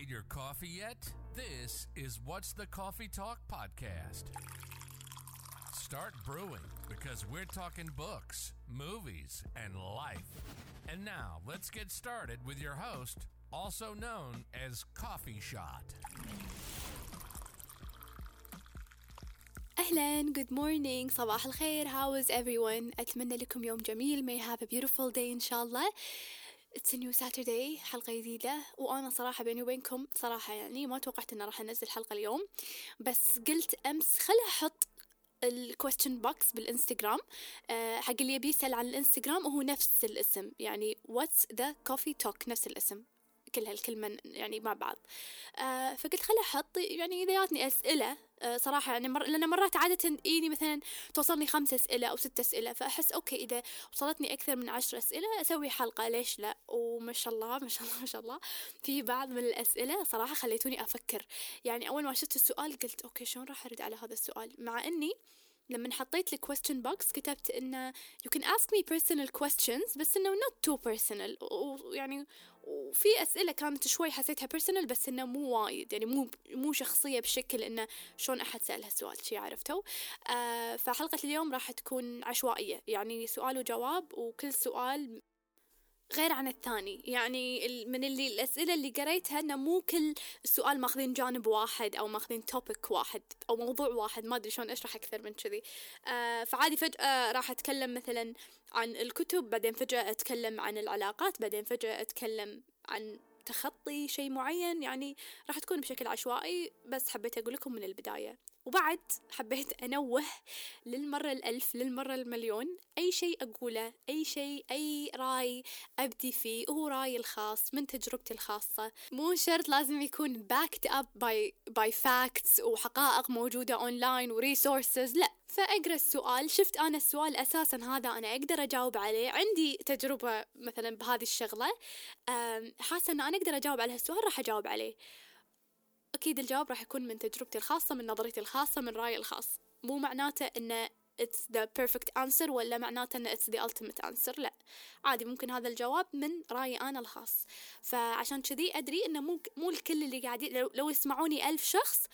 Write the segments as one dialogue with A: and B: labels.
A: Made your coffee yet? This is What's the Coffee Talk podcast. Start brewing because we're talking books, movies, and life. And now let's get started with your host, also known as Coffee Shot.
B: أهلا good morning صباح الخير how is everyone أتمنى لكم يوم جميل may have a beautiful day إن شاء الله It's a new Saturday حلقة جديدة. وأنا صراحة بيني وبينكم صراحة يعني ما توقعت إن راح أنزل حلقة اليوم. بس قلت أمس خل أحط ال question box بالإنستغرام. أه حق اللي يبي يسأل عن الإنستغرام وهو نفس الاسم. يعني what's the coffee talk نفس الاسم. كل هالكلمة يعني مع بعض. آه فقلت خلي أحط يعني إذا جاتني أسئلة صراحة يعني مر... لأن مرات عادة إيني مثلا توصلني خمس أسئلة أو ست أسئلة فأحس أوكي إذا وصلتني أكثر من عشر أسئلة أسوي حلقة ليش لا؟ وما شاء الله ما شاء الله ما شاء الله. في بعض من الأسئلة صراحة خليتوني أفكر. يعني أول ما شفت السؤال قلت أوكي شلون راح أرد على هذا السؤال؟ مع إني لما حطيت لي question box كتبت إنه you can ask me personal questions بس إنه not too personal. ويعني وفي أسئلة كانت شوي حسيتها personal بس إنه مو وايد يعني مو مو شخصية بشكل إنه شلون أحد سألها سؤال شي عرفتوا؟ آه فحلقة اليوم راح تكون عشوائية يعني سؤال وجواب وكل سؤال غير عن الثاني. يعني من اللي الأسئلة اللي قريتها أنه مو كل السؤال ماخذين جانب واحد أو ماخذين توبيك واحد أو موضوع واحد. ما أدري شلون أشرح أكثر من كذي. آه فعادي فجأة راح أتكلم مثلا عن الكتب بعدين فجأة أتكلم عن العلاقات بعدين فجأة أتكلم عن تخطي شيء معين. يعني راح تكون بشكل عشوائي بس حبيت أقول لكم من البداية. وبعد حبيت أنوه للمرة الألف للمرة المليون. أي شيء أقوله أي شيء أي رأي أبدي فيه هو رأيي الخاص من تجربتي الخاصة. مو شرط لازم يكون backed up by, by facts وحقائق موجودة online و resources لا فأقرأ السؤال. شفت أنا السؤال أساسا هذا أنا أقدر أجاوب عليه. عندي تجربة مثلا بهذه الشغلة. حاسة أن أنا أقدر أجاوب على هالسؤال راح أجاوب عليه. أكيد الجواب راح يكون من تجربتي الخاصة من نظرتي الخاصة من رأيي الخاص. مو معناته إنه it's the perfect answer ولا معناته إنه it's the ultimate answer لا. عادي ممكن هذا الجواب من رأيي أنا الخاص. فعشان كذي أدري إنه مو مو الكل اللي قاعدين لو, يسمعوني ألف شخص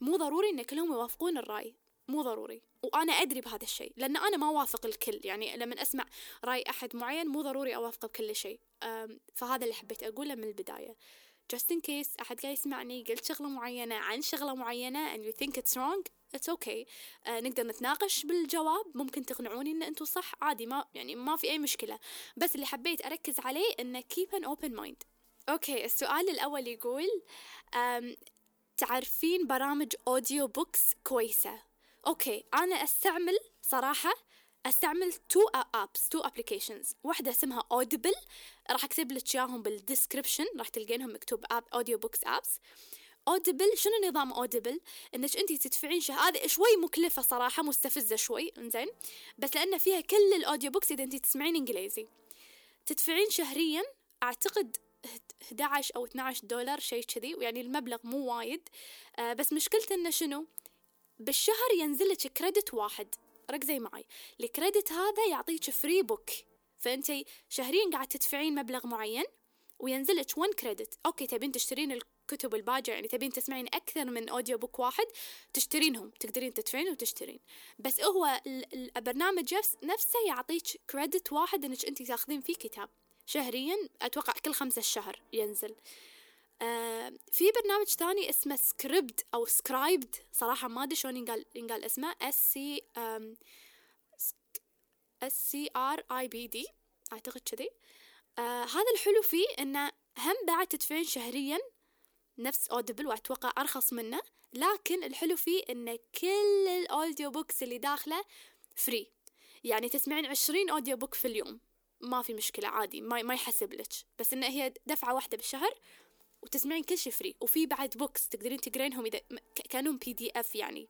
B: مو ضروري إن كلهم يوافقون الرأي. مو ضروري. وأنا أدري بهذا الشيء لأن أنا ما أوافق الكل. يعني لما أسمع رأي أحد معين مو ضروري أوافقه بكل شيء. فهذا اللي حبيت أقوله من البداية. Just in case أحد قاعد يسمعني قلت شغلة معينة عن شغلة معينة and you think it's wrong it's okay. uh, نقدر نتناقش بالجواب. ممكن تقنعوني إن أنتم صح؟ عادي ما يعني ما في أي مشكلة. بس اللي حبيت أركز عليه إنه keep an open mind. okay السؤال الأول يقول تعرفين برامج audio books كويسة؟ okay أنا أستعمل صراحة أستعمل two apps two applications واحدة اسمها Audible راح أكتب لك إياهم بال description راح تلقينهم مكتوب app audio books apps Audible شنو نظام Audible إنك انت تدفعين شه هذه شوي مكلفة صراحة مستفزة شوي إنزين. بس لأن فيها كل ال audio books إذا انت تسمعين إنجليزي. تدفعين شهريا أعتقد 11 أو 12 دولار شيء كذي ويعني المبلغ مو وايد. آه بس مشكلته إنه شنو؟ بالشهر ينزل لك credit واحد. ركزي معي ال credit هذا يعطيك free book فأنت شهريا قاعد تدفعين مبلغ معين وينزل لك 1 credit okay تبين تشترين الكتب الباجة يعني تبين تسمعين أكثر من audio book واحد تشترينهم تقدرين تدفعين وتشترين. بس هو البرنامج نفسه يعطيك credit واحد إنك أنت تاخذين فيه كتاب. شهريا أتوقع كل خمسة الشهر ينزل. آه في برنامج ثاني اسمه Scribd أو Scribd صراحة ما أدري شلون ينقال ينقال اسمه. S C S C R I B D أعتقد كذي. آه هذا الحلو فيه إنه هم بعد تدفعين شهريا نفس Audible وأتوقع أرخص منه لكن الحلو فيه انه كل ال audio books اللي داخله free يعني تسمعين عشرين audio book في اليوم. ما في مشكلة عادي ما ما يحسب لك. بس انه هي دفعة واحدة بالشهر. وتسمعين كل شيء free وفي بعد books تقدرين تقرينهم إذا كأنهم PDF يعني.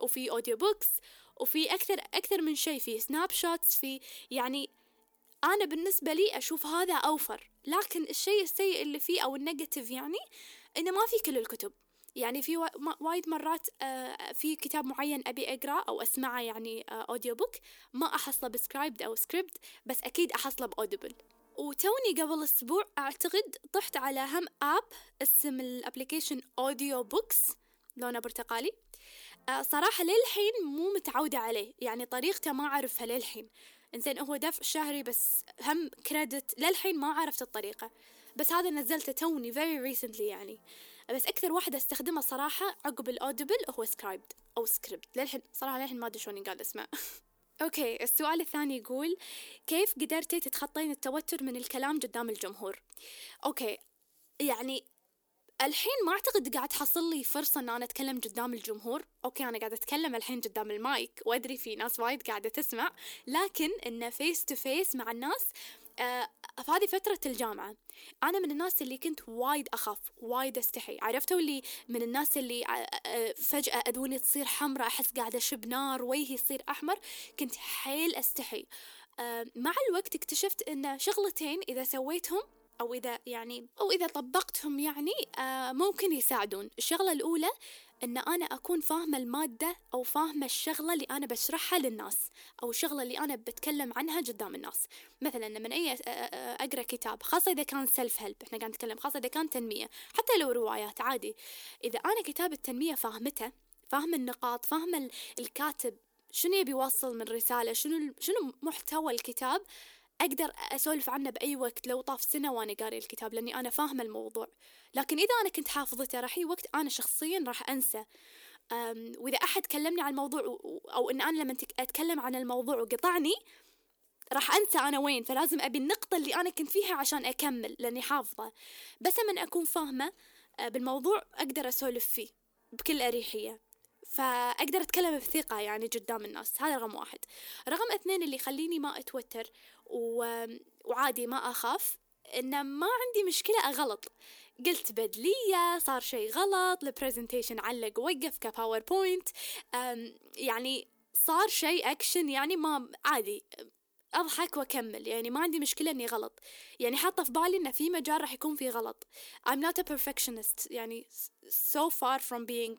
B: وفي audio books وفي أكثر أكثر من شيء في snapshots في يعني أنا بالنسبة لي أشوف هذا أوفر. لكن الشيء السيء اللي فيه أو ال negative يعني إنه ما في كل الكتب. يعني في وايد مرات آه في كتاب معين أبي أقرأ أو أسمعه يعني آه audio book ما أحصله ب Scribd أو Scribd بس أكيد أحصله ب Audible وتوني قبل أسبوع أعتقد طحت على هم app اسم ال application audio books لونه برتقالي. آه صراحة للحين مو متعودة عليه يعني طريقته ما أعرفها للحين. إنزين هو دفع شهري بس هم credit للحين ما عرفت الطريقة. بس هذا نزلته توني very recently يعني. بس أكثر واحدة استخدمها صراحة عقب ال Audible هو Scribd أو Scribd للحين صراحة للحين ما أدري شلون قاعد أسمع okay السؤال الثاني يقول كيف قدرتي تتخطين التوتر من الكلام قدام الجمهور؟ أوكي يعني الحين ما أعتقد قاعد حصل لي فرصة إن أنا أتكلم قدام الجمهور، okay أنا قاعدة أتكلم الحين قدام المايك وأدري في ناس وايد قاعدة تسمع، لكن انه face to face مع الناس آه في هذه فترة الجامعة. أنا من الناس اللي كنت وايد أخاف وايد أستحي. عرفتوا اللي من الناس اللي آه آه فجأة أذوني تصير حمراء أحس قاعدة أشب نار وجهي يصير أحمر كنت حيل أستحي. مع الوقت اكتشفت أن شغلتين إذا سويتهم أو إذا يعني أو إذا طبقتهم يعني ممكن يساعدون. الشغلة الأولى أن أنا أكون فاهمة المادة أو فاهمة الشغلة اللي أنا بشرحها للناس أو الشغلة اللي أنا بتكلم عنها قدام الناس. مثلا لما أي أقرأ كتاب خاصة إذا كان سيلف هيلب إحنا قاعد نتكلم خاصة إذا كان تنمية حتى لو روايات عادي. إذا أنا كتاب التنمية فاهمته فاهمة النقاط فاهمة الكاتب شنو يبي يوصل من رسالة شنو شنو محتوى الكتاب أقدر أسولف عنه بأي وقت لو طاف سنة وأنا قاري الكتاب لأني أنا فاهمة الموضوع. لكن إذا أنا كنت حافظته راح وقت أنا شخصيا راح أنسى. وإذا أحد كلمني عن الموضوع أو إن أنا لما أتكلم عن الموضوع وقطعني راح أنسى أنا وين. فلازم أبي النقطة اللي أنا كنت فيها عشان أكمل لأني حافظة. بس من أكون فاهمة بالموضوع أقدر أسولف فيه بكل أريحية. فأقدر أتكلم بثقة يعني قدام الناس هذا رقم واحد. رقم اثنين اللي يخليني ما أتوتر. وعادي ما أخاف إن ما عندي مشكلة أغلط. قلت بدلية صار شيء غلط ال presentation علق وقف ك PowerPoint يعني صار شيء أكشن يعني ما عادي أضحك وأكمل. يعني ما عندي مشكلة إني غلط. يعني حاطة في بالي إن في مجال راح يكون فيه غلط. I'm not a perfectionist. يعني so far from being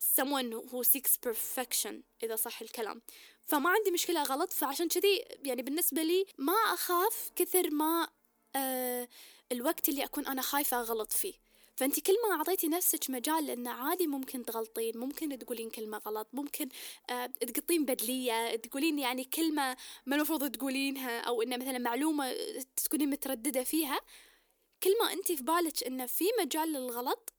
B: someone who seeks perfection إذا صح الكلام. فما عندي مشكلة غلط فعشان كذي يعني بالنسبة لي ما أخاف كثر ما uh, الوقت اللي أكون أنا خايفة أغلط فيه. فأنت كل ما أعطيتي نفسك مجال لأن عادي ممكن تغلطين ممكن تقولين كلمة غلط ممكن آه تقطين بدلية تقولين يعني كلمة ما المفروض تقولينها أو إن مثلا معلومة تكونين مترددة فيها. كل ما أنت في بالك إن في مجال للغلط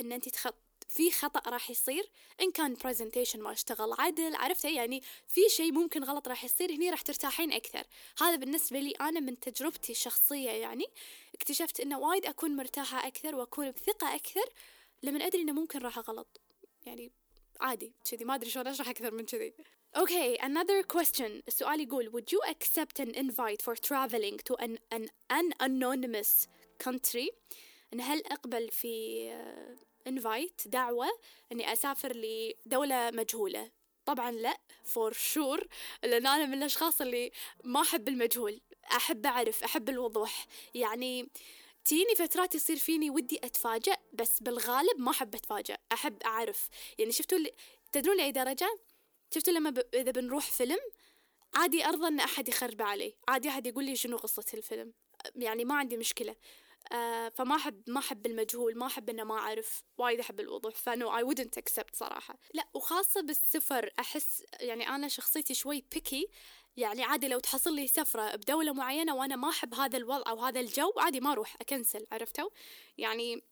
B: أنت تخط في خطأ راح يصير إن كان برزنتيشن ما اشتغل عدل عرفتي يعني في شيء ممكن غلط راح يصير هني راح ترتاحين أكثر. هذا بالنسبة لي أنا من تجربتي الشخصية يعني. اكتشفت إنه وايد أكون مرتاحة أكثر وأكون بثقة أكثر لما أدري إنه ممكن راح أغلط. يعني عادي كذي ما أدري شلون أشرح أكثر من كذي. Okay, another question. السؤال يقول Would you accept an invite for traveling to an, an, an anonymous country? هل أقبل في invite دعوة إني أسافر لدولة مجهولة. طبعا لا for sure لأن أنا من الأشخاص اللي ما أحب المجهول. أحب أعرف أحب الوضوح. يعني تيني فترات يصير فيني ودي أتفاجأ بس بالغالب ما أحب أتفاجأ. أحب أعرف. يعني شفتوا اللي تدرون لأي درجة؟ شفتوا لما ب... إذا بنروح فيلم؟ عادي ارضى إن أحد يخرب علي. عادي أحد يقول لي شنو قصة الفيلم. يعني ما عندي مشكلة. آه فما أحب ما أحب المجهول ما أحب إنه ما أعرف وايد أحب الوضوح فنو I wouldn't accept صراحة. لا وخاصة بالسفر أحس يعني أنا شخصيتي شوي بيكي يعني عادي لو تحصل لي سفرة بدولة معينة وأنا ما أحب هذا الوضع أو هذا الجو عادي ما أروح أكنسل عرفتوا؟ يعني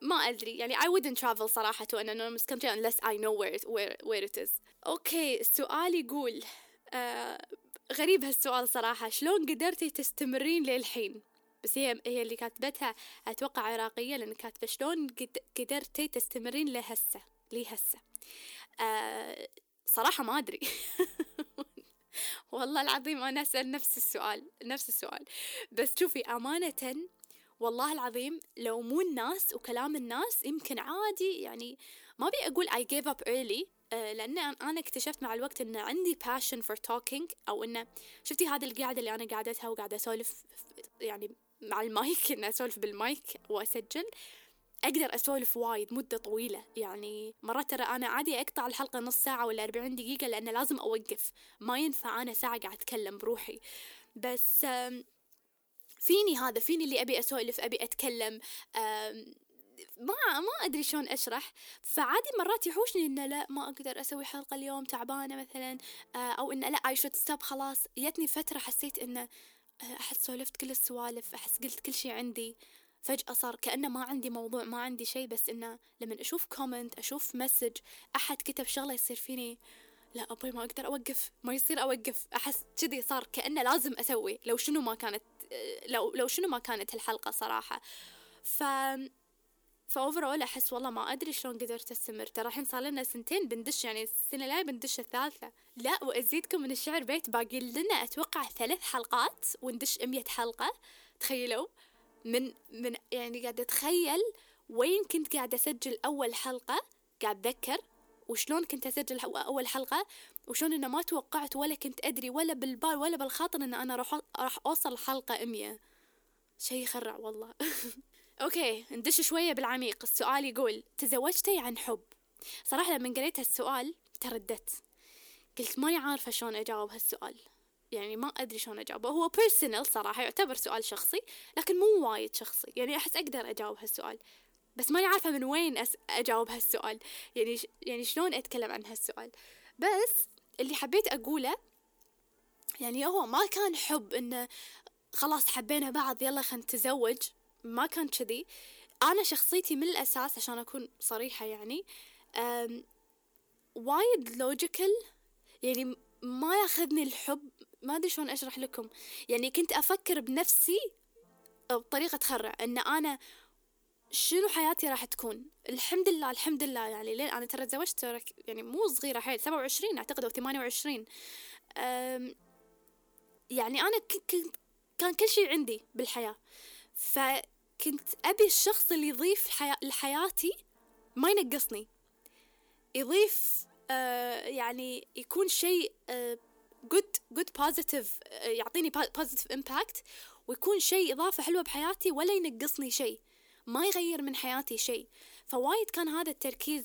B: ما أدري يعني I wouldn't travel صراحة to an anonymous country unless I know where it, where, where it is. أوكي السؤال يقول آه غريب هالسؤال صراحة شلون قدرتي تستمرين للحين؟ بس هي هي اللي كاتبتها. أتوقع عراقية لأن كاتبة شلون قدرتي تستمرين لهسه لهسه. آه صراحة ما أدري. والله العظيم أنا أسأل نفس السؤال نفس السؤال. بس شوفي أمانة والله العظيم لو مو الناس وكلام الناس يمكن عادي يعني ما أبي أقول gave up early آه لأن أنا اكتشفت مع الوقت إن عندي passion for talking أو إنه شفتي هذه القعده اللي أنا قعدتها وقاعدة أسولف يعني مع المايك إن أسولف بالمايك وأسجل. أقدر أسولف وايد مدة طويلة. يعني مرات ترى أنا عادي أقطع الحلقة نص ساعة ولا أربعين دقيقة لأن لازم أوقف. ما ينفع أنا ساعة قاعد أتكلم بروحي. بس فيني هذا؟ فيني اللي أبي أسولف أبي أتكلم؟ ما ما أدري شلون أشرح. فعادي مرات يحوشني إنه لا ما أقدر أسوي حلقة اليوم تعبانة مثلا. آه، أو إنه لا I should stop خلاص. جتني فترة حسيت إنه أحس سولفت كل السوالف أحس قلت كل شيء عندي فجأة صار كأنه ما عندي موضوع ما عندي شيء بس إنه لما أشوف comment أشوف message أحد كتب شغلة يصير فيني لا أبوي ما أقدر أوقف ما يصير أوقف أحس كذي صار كأنه لازم أسوي لو شنو ما كانت لو لو شنو ما كانت الحلقة صراحة. ف ف overall أحس والله ما أدري شلون قدرت أستمر. ترى الحين صار لنا سنتين بندش يعني السنة الجاية بندش الثالثة. لا وأزيدكم من الشعر بيت. باقي لنا أتوقع ثلاث حلقات وندش 100 حلقة. تخيلوا من من يعني قاعدة أتخيل وين كنت قاعدة أسجل أول حلقة. قاعد أتذكر وشلون كنت أسجل أول حلقة وشلون إنه ما توقعت ولا كنت أدري ولا بالبال ولا بالخاطر إن أنا راح راح أوصل حلقة 100 شيء يخرع والله. أوكي ندش شوية بالعميق. السؤال يقول تزوجتي عن حب؟ صراحة لما قريت هالسؤال ترددت. قلت ماني عارفة شلون أجاوب هالسؤال. يعني ما أدري شلون أجاوبه هو بيرسونال صراحة يعتبر سؤال شخصي لكن مو وايد شخصي. يعني أحس أقدر أجاوب هالسؤال. بس ماني عارفة من وين أس أجاوب هالسؤال. يعني ش... يعني شلون أتكلم عن هالسؤال. بس اللي حبيت أقوله يعني هو ما كان حب إنه خلاص حبينا بعض يلا خلينا نتزوج. ما كان كذي. أنا شخصيتي من الأساس عشان أكون صريحة يعني وايد لوجيكال يعني ما ياخذني الحب. ما أدري شلون أشرح لكم. يعني كنت أفكر بنفسي بطريقة تخرع إن أنا شنو حياتي راح تكون. الحمد لله الحمد لله يعني. لين أنا ترى تزوجت يعني مو صغيرة حيل سبعة وعشرين أعتقد أو ثمانية وعشرين. يعني أنا كنت كان كل شيء عندي بالحياة. ف كنت أبي الشخص اللي يضيف حيا... لحياتي ما ينقصني. يضيف آه يعني يكون شيء good positive آه يعطيني positive impact ويكون شيء إضافة حلوة بحياتي ولا ينقصني شيء. ما يغير من حياتي شيء. فوايد كان هذا التركيز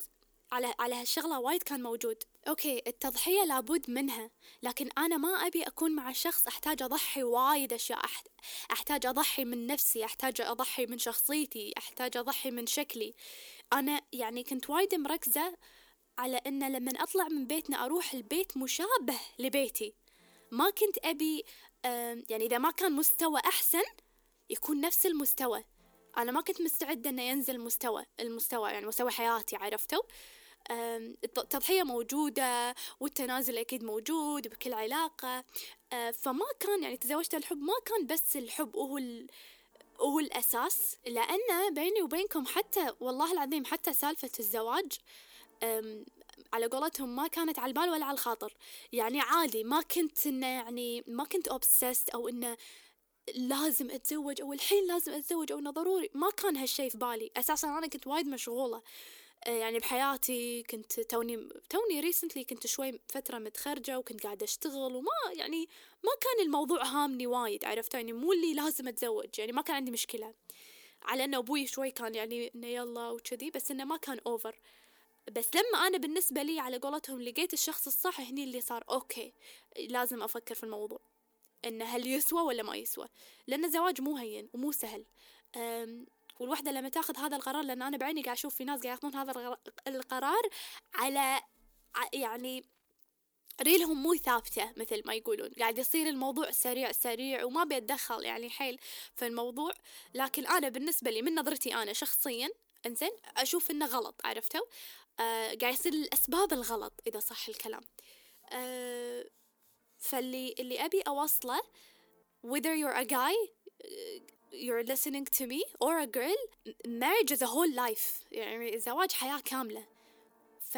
B: على على هالشغلة وايد كان موجود. أوكي التضحية لابد منها لكن أنا ما أبي أكون مع شخص أحتاج أضحي وايد أشياء أحتاج أضحي من نفسي أحتاج أضحي من شخصيتي أحتاج أضحي من شكلي. أنا يعني كنت وايد مركزة على أن لما أطلع من بيتنا أروح البيت مشابه لبيتي. ما كنت أبي يعني إذا ما كان مستوى أحسن يكون نفس المستوى. أنا ما كنت مستعدة أنه ينزل مستوى المستوى يعني مستوى حياتي عرفتوا؟ التضحية موجودة والتنازل أكيد موجود بكل علاقة. أه، فما كان يعني تزوجت الحب ما كان بس الحب وهو. هو الأساس. لأن بيني وبينكم حتى والله العظيم حتى سالفة الزواج على قولتهم ما كانت على البال ولا على الخاطر. يعني عادي ما كنت إنه يعني ما كنت obsessed أو إنه لازم أتزوج أو الحين لازم أتزوج أو إنه ضروري. ما كان هالشي في بالي. أساسا أنا كنت وايد مشغولة. آه، يعني بحياتي كنت توني توني recently كنت شوي فترة متخرجة وكنت قاعدة أشتغل وما يعني ما كان الموضوع هامني وايد عرفت؟ يعني مو اللي لازم أتزوج يعني ما كان عندي مشكلة. على إنه أبوي شوي كان يعني إنه يلا وكذي بس إنه ما كان أوفر بس لما أنا بالنسبة لي على قولتهم لقيت الشخص الصح هني اللي صار أوكي لازم أفكر في الموضوع. إنه هل يسوى ولا ما يسوى؟ لأن الزواج مو هين ومو سهل. والوحدة لما تاخذ هذا القرار لأن أنا بعيني قاعد أشوف في ناس قاعد يأخذون هذا القرار على يعني ريلهم مو ثابتة مثل ما يقولون. قاعد يصير الموضوع سريع سريع وما بيتدخل يعني حيل في الموضوع. لكن أنا بالنسبة لي من نظرتي أنا شخصيا إنزين أشوف إنه غلط عرفتوا؟ آه قاعد يصير الأسباب الغلط إذا صح الكلام. آه فاللي اللي أبي أوصله whether you're a guy you're listening to me or a girl marriage is a whole life. يعني الزواج حياة كاملة. ف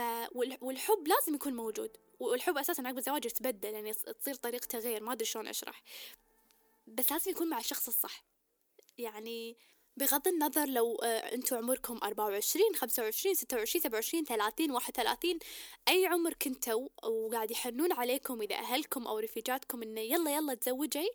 B: والحب لازم يكون موجود. والحب أساسا عقب الزواج يتبدل يعني تصير طريقته غير ما أدري شلون أشرح. بس لازم يكون مع الشخص الصح. يعني بغض النظر لو آه، أنتم عمركم أربعة وعشرين خمسة وعشرين ستة وعشرين سبعة وعشرين ثلاثين واحد وثلاثين أي عمر كنتوا وقاعد يحنون عليكم إذا أهلكم أو رفيجاتكم إنه يلا يلا تزوجي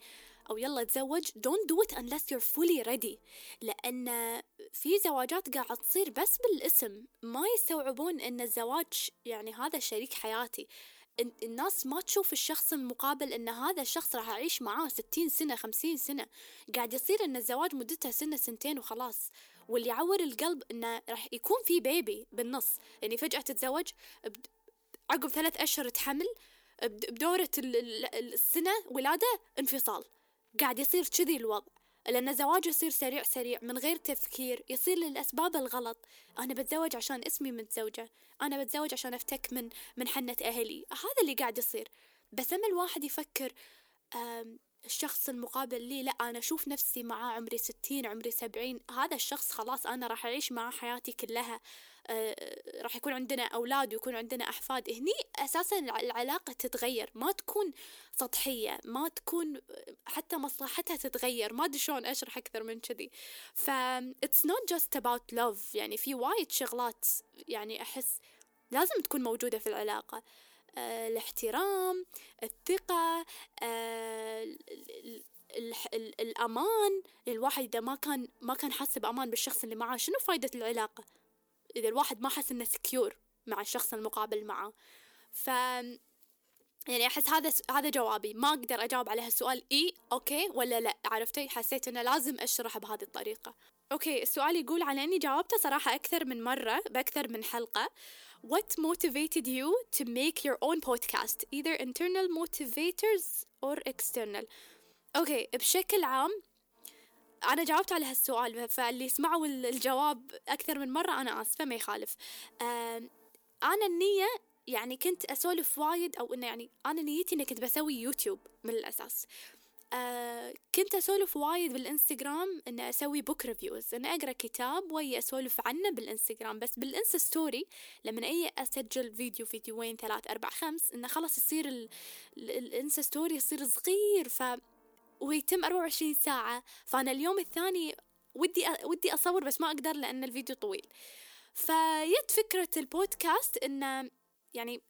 B: أو يلا تزوج don't do it unless you're fully ready. لأن في زواجات قاعد تصير بس بالاسم. ما يستوعبون أن الزواج يعني هذا شريك حياتي. الناس ما تشوف الشخص المقابل إن هذا الشخص راح اعيش معاه ستين سنة خمسين سنة. قاعد يصير إن الزواج مدته سنة سنتين وخلاص. واللي يعور القلب إنه راح يكون في بيبي بالنص. يعني فجأة تتزوج عقب ثلاث أشهر تحمل بدورة السنة ولادة انفصال. قاعد يصير كذي الوضع. لأن الزواج يصير سريع سريع من غير تفكير يصير للأسباب الغلط. أنا بتزوج عشان اسمي متزوجة. أنا بتزوج عشان أفتك من من حنة أهلي. هذا اللي قاعد يصير. بس أما الواحد يفكر الشخص المقابل لي لا أنا أشوف نفسي معاه عمري ستين عمري سبعين هذا الشخص خلاص أنا راح أعيش معاه حياتي كلها. راح يكون عندنا أولاد ويكون عندنا أحفاد. هني أساسا العلاقة تتغير. ما تكون سطحية ما تكون حتى مصلحتها تتغير. ما أدري شلون أشرح أكثر من كذي. ف it's not just about love. يعني في وايد شغلات يعني أحس لازم تكون موجودة في العلاقة. آه الاحترام الثقة آه الأمان. الواحد إذا ما كان ما كان حاسس بأمان بالشخص اللي معاه شنو فايدة العلاقة؟ إذا الواحد ما حس إنه سكيور مع الشخص المقابل معه. ف يعني أحس هذا هذا جوابي. ما أقدر أجاوب على هالسؤال إي okay ولا لا. عرفتي؟ حسيت إنه لازم أشرح بهذه الطريقة. okay السؤال يقول على إني جاوبته صراحة أكثر من مرة بأكثر من حلقة. What motivated you to make your own podcast either internal motivators or external? okay بشكل عام أنا جاوبت على هالسؤال فاللي يسمعوا الجواب أكثر من مرة أنا آسفة ما يخالف. أنا النية يعني كنت أسولف وايد أو إنه يعني أنا نيتي إني كنت بسوي يوتيوب من الأساس. آه كنت أسولف وايد بالإنستغرام إن أسوي book reviews إن أقرأ كتاب ويا أسولف عنه بالإنستغرام. بس بال Insta story لما أي أسجل فيديو فيديوين ثلاث أربع خمس إنه خلاص يصير ال Insta story يصير صغير. ف ويتم 24 ساعة. فأنا اليوم الثاني ودي ودي أصور بس ما أقدر لأن الفيديو طويل. فيات فكرة البودكاست إنه يعني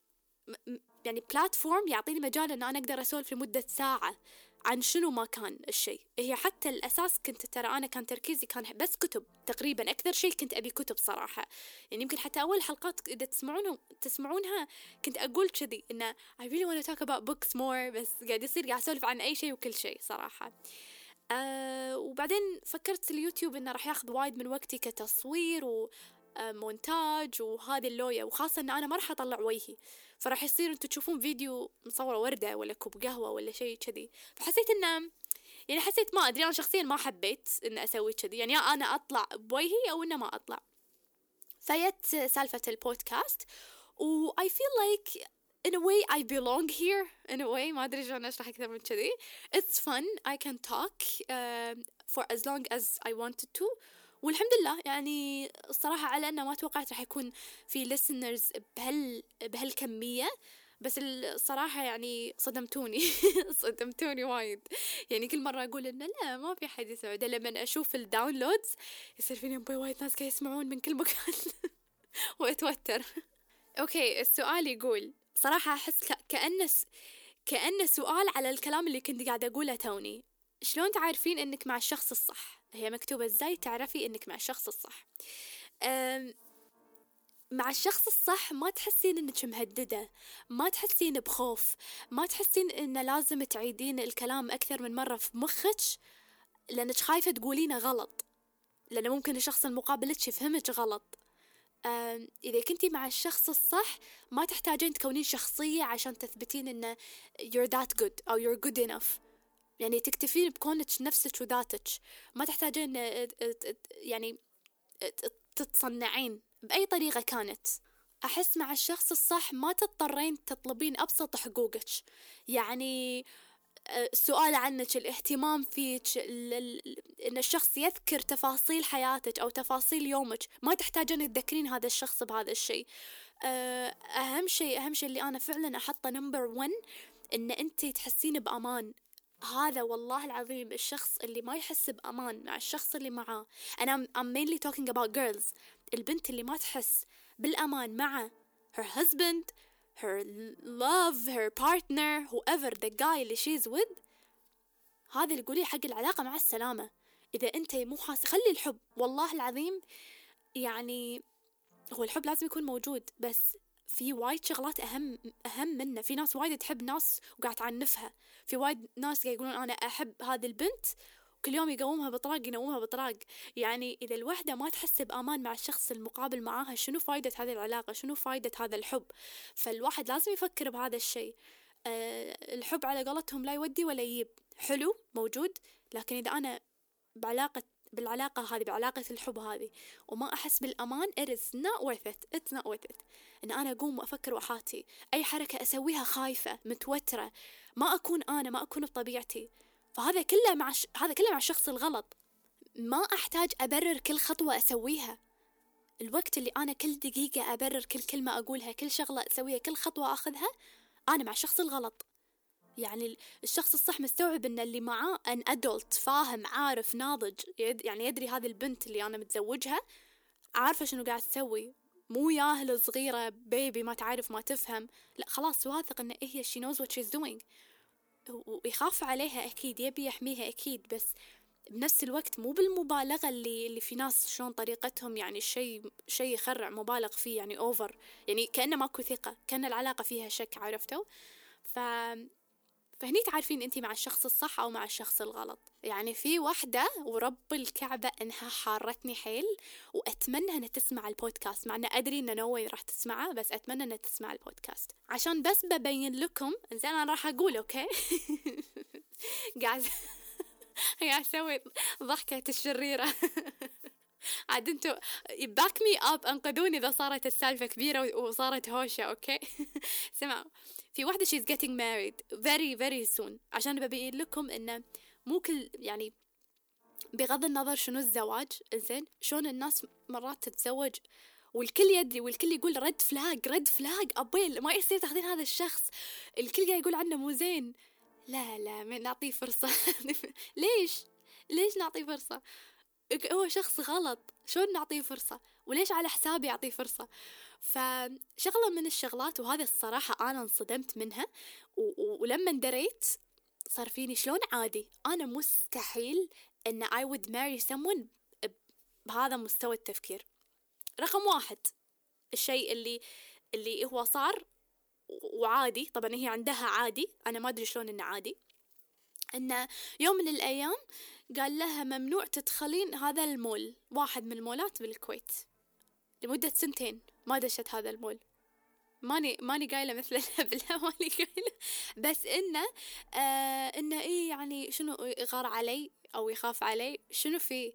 B: يعني platform يعطيني مجال إن أنا أقدر أسولف لمدة ساعة. عن شنو ما كان الشيء. هي حتى الأساس كنت ترى أنا كان تركيزي كان بس كتب تقريبا أكثر شيء كنت أبي كتب صراحة. يعني يمكن حتى أول حلقات إذا تسمعونها تسمعونها كنت أقول كذي إنه I really want to talk about books more بس قاعد يصير قاعد أسولف عن أي شيء وكل شيء صراحة. أه وبعدين فكرت اليوتيوب إنه راح ياخذ وايد من وقتي كتصوير و مونتاج وهذه اللوية وخاصة إن أنا ما راح أطلع وجهي. فراح يصير أنتم تشوفون فيديو مصورة وردة ولا كوب قهوة ولا شيء كذي. فحسيت انه يعني حسيت ما أدري أنا شخصيا ما حبيت إن أسوي كذي. يعني أنا أطلع بوجهي أو إنه ما أطلع. فيت سالفة البودكاست و I feel like in a way I belong here. In a way ما أدري شلون أشرح أكثر من كذي. It's fun. I can talk uh, for as long as I wanted to. والحمد لله يعني الصراحة على أنه ما توقعت راح يكون في listeners بهال بهالكمية بس الصراحة يعني صدمتوني صدمتوني وايد. يعني كل مرة أقول إنه لا ما في حد يسمع لما أشوف ال downloads يصير فيني وايد ناس قاعد يسمعون من كل مكان وأتوتر. okay السؤال يقول صراحة أحس كأنه كأنه سؤال على الكلام اللي كنت قاعدة أقوله توني. شلون تعرفين إنك مع الشخص الصح؟ هي مكتوبة إزاي تعرفي إنك مع الشخص الصح. مع الشخص الصح ما تحسين إنك مهددة ما تحسين بخوف ما تحسين إن لازم تعيدين الكلام أكثر من مرة في مخك لأنك خايفة تقولينه غلط. لأن ممكن الشخص المقابل يفهمك غلط. إذا كنتي مع الشخص الصح ما تحتاجين تكونين شخصية عشان تثبتين إنه you're that good أو you're good enough. يعني تكتفين بكونك نفسك وذاتك. ما تحتاجين يعني تتصنعين. بأي طريقة كانت. أحس مع الشخص الصح ما تضطرين تطلبين أبسط حقوقك. يعني السؤال عنك الاهتمام فيك إن الشخص يذكر تفاصيل حياتك أو تفاصيل يومك. ما تحتاجين تذكرين هذا الشخص بهذا الشيء. أهم شيء أهم شيء اللي أنا فعلا أحطه نمبر 1 إن انت تحسين بأمان. هذا والله العظيم الشخص اللي ما يحس بأمان مع الشخص اللي معاه. أنا I'm mainly talking about girls. البنت اللي ما تحس بالأمان مع her husband her love her partner whoever the guy اللي she's with. هذا اللي قولي حق العلاقة مع السلامة. إذا أنت مو حاس خلي الحب. والله العظيم يعني هو الحب لازم يكون موجود. بس في وايد شغلات أهم أهم منه. في ناس وايد تحب ناس وقاعد تعنفها. في وايد ناس قاعد يقولون أنا أحب هذه البنت كل يوم يقومها بطراق ينومها بطراق. يعني إذا الوحدة ما تحس بأمان مع الشخص المقابل معاها شنو فايدة هذه العلاقة؟ شنو فايدة هذا الحب؟ فالواحد لازم يفكر بهذا الشيء. أه الحب على قولتهم لا يودي ولا يجيب حلو موجود. لكن إذا أنا بعلاقة بالعلاقة هذه بعلاقة الحب هذه. وما أحس بالأمان it is not worth it. It's not worth it. إن أنا أقوم وأفكر وأحاتي. أي حركة أسويها خايفة متوترة. ما أكون أنا ما أكون بطبيعتي. فهذا كله مع ش... هذا كله مع الشخص الغلط. ما أحتاج أبرر كل خطوة أسويها. الوقت اللي أنا كل دقيقة أبرر كل كلمة أقولها كل شغلة أسويها كل خطوة أخذها أنا مع الشخص الغلط. يعني الشخص الصح مستوعب إن اللي معاه ان ادولت فاهم عارف ناضج يعني يدري هذه البنت اللي أنا متزوجها عارفة شنو قاعد تسوي. مو ياهل صغيرة بيبي ما تعرف ما تفهم. لا خلاص واثق إن هي she knows what she's doing. ويخاف عليها أكيد يبي يحميها أكيد بس بنفس الوقت مو بالمبالغة اللي اللي في ناس شلون طريقتهم يعني شيء شيء يخرع مبالغ فيه يعني اوفر يعني كأنه ماكو ثقة كأن العلاقة فيها شك عرفتوا؟ ف فهني تعرفين انت مع الشخص الصح أو مع الشخص الغلط. يعني في واحدة ورب الكعبة انها حارتني حيل واتمنى انها تسمع البودكاست مع انه ادري ان نوي راح تسمعه بس اتمنى انها تسمع البودكاست. عشان بس ببين لكم زين أنا راح أقول okay؟ قاعد قاعد أسوي ضحكة الشريرة. عاد انتو back me up انقذوني إذا صارت السالفة كبيرة وصارت هوشة okay؟ سمعوا. في واحدة she's getting married very very soon. عشان ببين لكم إنه مو كل يعني بغض النظر شنو الزواج زين شلون الناس مرات تتزوج والكل يدري والكل يقول red flag red flag ابيل ما يصير تاخذين هذا الشخص. الكل قاعد يقول عنه مو زين. لا لا نعطيه فرصة. ليش؟ ليش نعطيه فرصة؟ هو شخص غلط. شلون نعطيه فرصة؟ وليش على حسابي أعطيه فرصة؟ فشغلة من الشغلات وهذه الصراحة أنا انصدمت منها ولما دريت صار فيني شلون عادي؟ أنا مستحيل أن I would marry someone بهذا مستوى التفكير. رقم واحد الشيء اللي اللي هو صار وعادي. طبعا هي عندها عادي. أنا ما أدري شلون إنه عادي. إنه يوم من الأيام قال لها ممنوع تدخلين هذا المول واحد من المولات بالكويت لمدة سنتين ما دشت هذا المول. ماني ماني قايلة مثل الهبله ماني قايلة. بس انه آه انه إيه يعني شنو يغار علي أو يخاف علي شنو في؟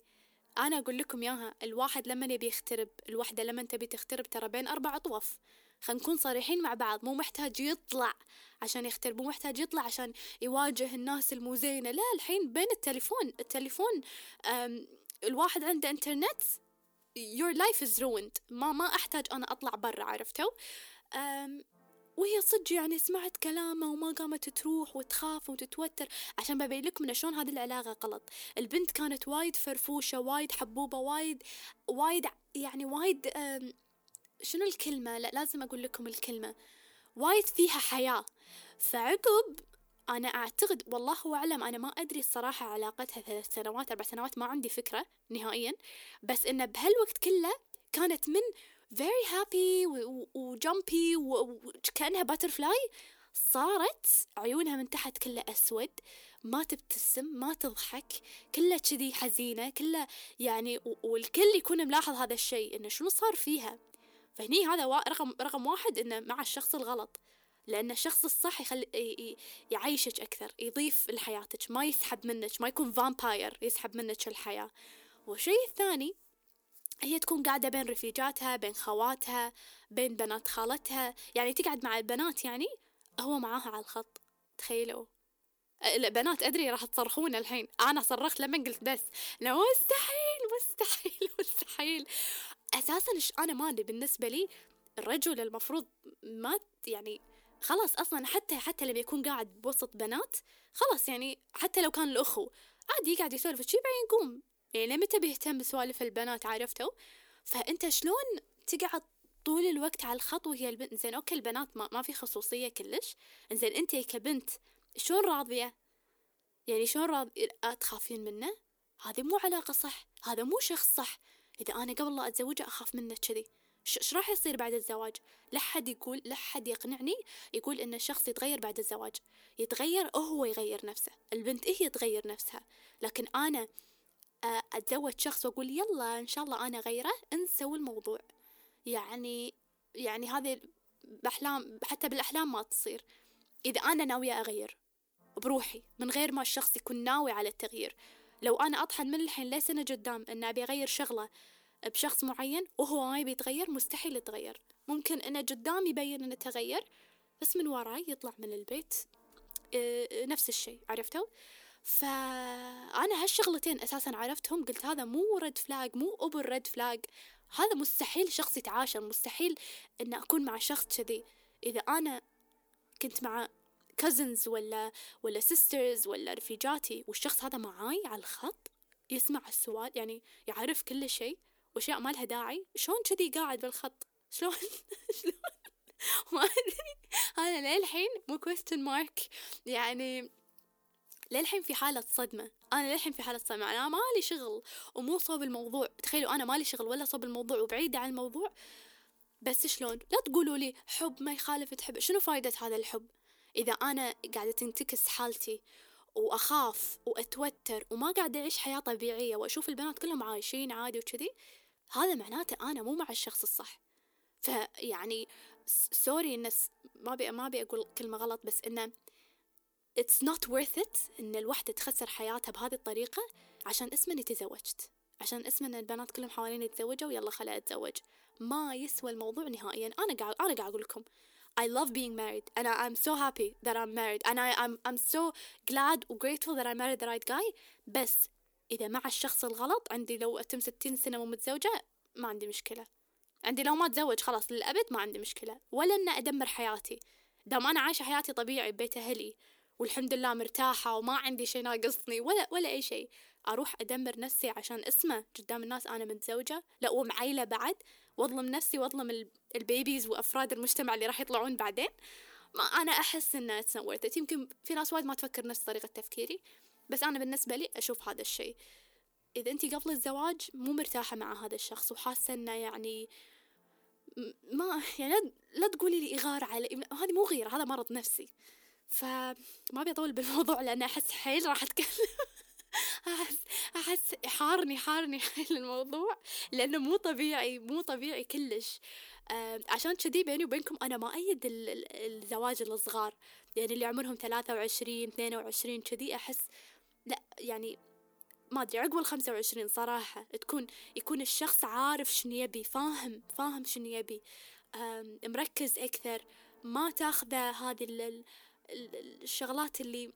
B: أنا أقول لكم إياها الواحد لما يبي يخترب الوحدة لما تبي تخترب ترى بين أربع أطواف. خلينا نكون صريحين مع بعض مو محتاج يطلع عشان يخترب مو محتاج يطلع عشان يواجه الناس المو زينه لا الحين بين التليفون التليفون الواحد عنده إنترنت your life is ruined. ما ما أحتاج أنا أطلع برا عرفتوا؟ وهي صدق يعني سمعت كلامه وما قامت تروح وتخاف وتتوتر. عشان ببين لكم شلون هذه العلاقة غلط. البنت كانت وايد فرفوشة وايد حبوبة وايد وايد يعني وايد شنو الكلمة؟ لا لازم أقول لكم الكلمة. وايد فيها حياة. فعقب أنا أعتقد والله أعلم أنا ما أدري الصراحة علاقتها ثلاث سنوات أربع سنوات ما عندي فكرة نهائيا. بس إنه بهالوقت كله كانت من very happy وجمبي وكأنها باترفلاي صارت عيونها من تحت كلها أسود ما تبتسم ما تضحك كلها كذي حزينة كلها يعني والكل يكون ملاحظ هذا الشيء إنه شنو صار فيها. فهني هذا رقم رقم واحد إنه مع الشخص الغلط لأن الشخص الصح يخلي يعيشك أكثر يضيف لحياتك ما يسحب منك ما يكون فامباير يسحب منك الحياة. والشيء الثاني هي تكون قاعدة بين رفيجاتها بين خواتها بين بنات خالتها. يعني تقعد مع البنات يعني هو معاها على الخط تخيلوا. البنات أدري راح تصرخون الحين. أنا صرخت لما قلت بس لا مستحيل مستحيل مستحيل. أساسا أنا ما أدري بالنسبة لي الرجل المفروض ما يعني خلاص أصلا حتى حتى لما يكون قاعد بوسط بنات خلاص يعني حتى لو كان الأخو عادي يقعد يسولف شي بعدين يقوم. يعني متى بيهتم بسوالف البنات عرفتوا فأنت شلون تقعد طول الوقت على الخط وهي البنت زين أوكي البنات ما, ما في خصوصية كلش. زين أنت كبنت شلون راضية؟ يعني شلون راضية تخافين منه؟ هذه مو علاقة صح هذا مو شخص صح. إذا أنا قبل لا أتزوجه أخاف منه كذي. إيش راح يصير بعد الزواج؟ لا حد يقول لا حد يقنعني يقول إن الشخص يتغير بعد الزواج. يتغير هو يغير نفسه البنت هي تغير نفسها. لكن أنا آه، أتزوج شخص وأقول يلا إن شاء الله أنا غيره انسوا الموضوع. يعني يعني هذه بأحلام حتى بالأحلام ما تصير. إذا أنا ناوية أغير بروحي من غير ما الشخص يكون ناوي على التغيير لو أنا أطحن من الحين لسنة قدام إن أبي أغير شغلة بشخص معين وهو ما يبي يتغير مستحيل يتغير. ممكن إنه قدام يبين إنه تغير بس من وراي يطلع من البيت آه، نفس الشيء عرفتوا؟ فأنا هالشغلتين أساسا عرفتهم قلت هذا مو red flag مو over red flag هذا مستحيل شخص يتعاشر مستحيل ان أكون مع شخص كذي. إذا أنا كنت مع cousins ولا ولا sisters ولا رفيجاتي والشخص هذا معاي على الخط يسمع السؤال يعني يعرف كل شيء وأشياء ما لها داعي. شلون كذي قاعد بالخط؟ شلون؟ شلون؟ ما أدري. أنا للحين مو question mark يعني للحين في حالة صدمة. أنا للحين في حالة صدمة. أنا مالي شغل ومو صوب الموضوع. تخيلوا أنا مالي شغل ولا صوب الموضوع وبعيدة عن الموضوع. بس شلون؟ لا تقولوا لي حب ما يخالف تحب شنو فايدة هذا الحب؟ إذا أنا قاعدة تنتكس حالتي وأخاف وأتوتر وما قاعدة أعيش حياة طبيعية وأشوف البنات كلهم عايشين عادي وكذي هذا معناته أنا مو مع الشخص الصح. فيعني sorry الناس ما بي ما ابي أقول كلمة غلط بس إنه it's not worth it إن الوحدة تخسر حياتها بهذه الطريقة عشان اسم إني تزوجت. عشان اسم إن البنات كلهم حوالين يتزوجوا يلا خلي أتزوج. ما يسوى الموضوع نهائيا. أنا قاعد أنا قاعد أقول لكم I love being married and I'm so happy that I'm married and I, I'm, I'm so glad و grateful that I married the right guy. بس إذا مع الشخص الغلط عندي لو أتم ستين سنة ومتزوجة ما عندي مشكلة. عندي لو ما أتزوج خلاص للأبد ما عندي مشكلة. ولا أن أدمر حياتي. دام أنا عايشة حياتي طبيعي ببيت أهلي والحمد لله مرتاحة وما عندي شي ناقصني ولا ولا أي شيء أروح أدمر نفسي عشان اسمه قدام الناس أنا متزوجة لا ومعيلة بعد وأظلم نفسي وأظلم البيبيز وأفراد المجتمع اللي راح يطلعون بعدين. ما أحس it's not worth it. يمكن في ناس وايد ما تفكر نفس طريقة تفكيري بس أنا بالنسبة لي أشوف هذا الشيء. إذا أنت قبل الزواج مو مرتاحة مع هذا الشخص وحاسة إنه يعني ما يعني لا, تقولي لي إغارة علي هذه مو غيرة هذا مرض نفسي. فما أبي أطول بالموضوع لأن أحس حيل راح أتكلم. أحس أحس حارني حارني حيل الموضوع لأنه مو طبيعي مو طبيعي كلش. عشان كذي بيني وبينكم أنا ما أيد الزواج الصغار. يعني اللي عمرهم ثلاثة وعشرين اثنين وعشرين كذي أحس لا يعني ما أدري عقب الخمسة وعشرين صراحة تكون يكون الشخص عارف شنو يبي فاهم فاهم شنو يبي. مركز أكثر ما تاخذه هذه الشغلات اللي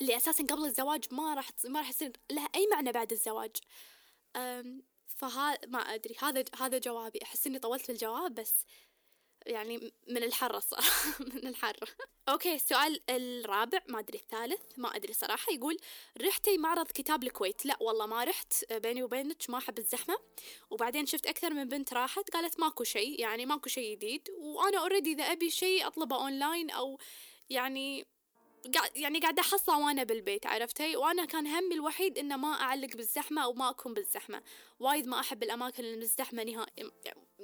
B: اللي أساسا قبل الزواج ما راح ما راح يصير لها أي معنى بعد الزواج. فها ما أدري هذا هذا جوابي. أحس إني طولت في الجواب بس يعني من الحر الصراحة من الحر أوكي السؤال الرابع ما أدري الثالث ما أدري صراحة يقول رحتي معرض كتاب الكويت؟ لا والله ما رحت. بيني وبينك ما أحب الزحمة. وبعدين شفت أكثر من بنت راحت قالت ماكو شيء يعني ماكو شيء جديد. وأنا already إذا أبي شيء أطلبه اونلاين أو يعني يعني قاعدة أحصله وأنا بالبيت عرفتي؟ وأنا كان همي الوحيد إنه ما أعلق بالزحمة أو ما أكون بالزحمة. وايد ما أحب الأماكن المزدحمة نهائي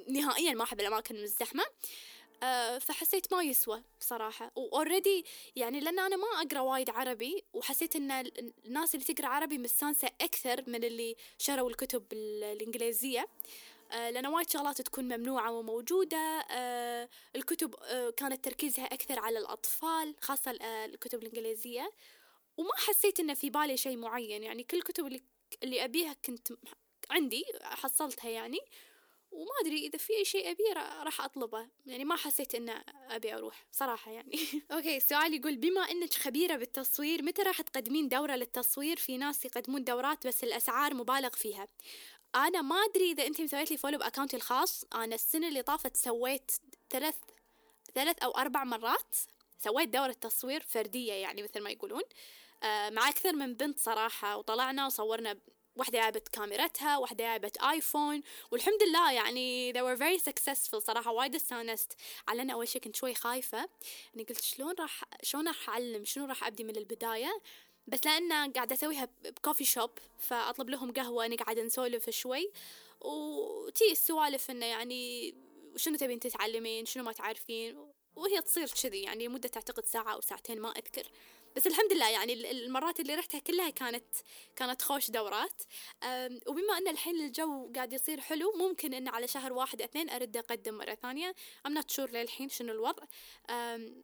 B: نهائيا ما أحب الأماكن المزدحمة. أه فحسيت ما يسوى صراحة. و already يعني لأن أنا ما أقرأ وايد عربي وحسيت إن الناس اللي تقرأ عربي مستانسة أكثر من اللي شروا الكتب الإنجليزية. لأن وايد شغلات تكون ممنوعة وموجودة. آه، الكتب آه، كانت تركيزها أكثر على الأطفال خاصة الكتب الإنجليزية. وما حسيت إنه في بالي شيء معين يعني كل الكتب اللي اللي أبيها كنت عندي حصلتها يعني. وما أدري إذا في أي شيء أبيه راح أطلبه. يعني ما حسيت إنه أبي أروح صراحة يعني. okay السؤال يقول بما إنك خبيرة بالتصوير متى راح تقدمين دورة للتصوير؟ في ناس يقدمون دورات بس الأسعار مبالغ فيها. أنا ما أدري إذا انت مسوية لي follow ب account ي الخاص. أنا السنة اللي طافت سويت ثلاث ثلاث أو أربع مرات سويت دورة تصوير فردية يعني مثل ما يقولون. آه مع أكثر من بنت صراحة وطلعنا وصورنا واحدة جابت كاميرتها واحدة جابت iPhone والحمد لله يعني they were very successful صراحة وايد استانست على أنا أول شيء كنت شوي خايفة. إني قلت شلون راح شلون راح أعلم شنو راح أبدي من البداية؟ بس لأن قاعدة أسويها بكوفي شوب فأطلب لهم قهوة نقعد نسولف شوي. وتي السوالف إنه يعني شنو تبين تتعلمين؟ شنو ما تعرفين؟ وهي تصير كذي يعني مدة تعتقد ساعة أو ساعتين ما أذكر. بس الحمد لله يعني المرات اللي رحتها كلها كانت كانت خوش دورات. وبما إن الحين الجو قاعد يصير حلو ممكن إن على شهر واحد اثنين أرد أقدم مرة ثانية. I'm not sure للحين شنو الوضع.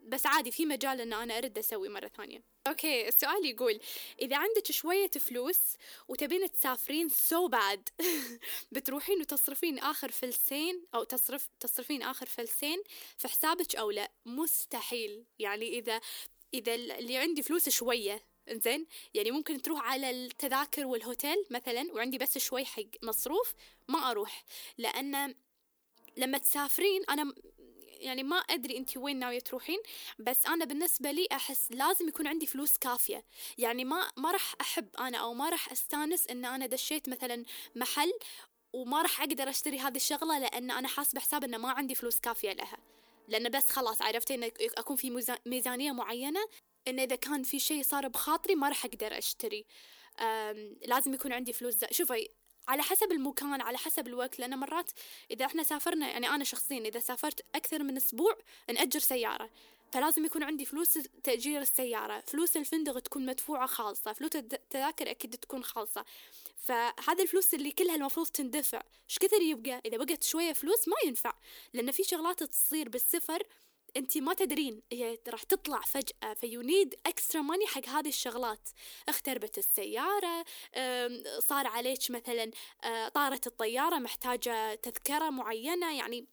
B: بس عادي في مجال إن أنا أرد أسوي مرة ثانية. okay السؤال يقول إذا عندك شوية فلوس وتبين تسافرين so so bad بتروحين وتصرفين آخر فلسين أو تصرف تصرفين آخر فلسين في حسابك أو لا؟ مستحيل. يعني إذا إذا اللي عندي فلوس شوية إنزين؟ يعني ممكن تروح على التذاكر والهوتيل مثلا وعندي بس شوي حق مصروف ما أروح. لأن لما تسافرين أنا يعني ما أدري انت وين ناوية تروحين بس أنا بالنسبة لي أحس لازم يكون عندي فلوس كافية. يعني ما ما راح أحب أنا أو ما راح أستانس إن أنا دشيت مثلا محل وما راح أقدر أشتري هذه الشغلة لأن أنا حاسبة حساب انه ما عندي فلوس كافية لها. لأنه بس خلاص عرفت إن أكون في ميزانية معينة إن إذا كان في شيء صار بخاطري ما راح أقدر أشتري. لازم يكون عندي فلوس شوفي على حسب المكان على حسب الوقت لأن مرات إذا إحنا سافرنا يعني أنا شخصيا إذا سافرت أكثر من أسبوع نأجر سيارة فلازم يكون عندي فلوس تأجير السيارة فلوس الفندق تكون مدفوعة خالصة فلوس التذاكر أكيد تكون خالصة فهذا الفلوس اللي كلها المفروض تندفع إيش كثر يبقى؟ إذا بقت شوية فلوس ما ينفع لأن في شغلات تصير بالسفر أنت ما تدرين هي راح تطلع فجأة ف you need extra money حق هذه الشغلات. اختربت السيارة صار عليك مثلا آه، طارت الطيارة محتاجة تذكرة معينة يعني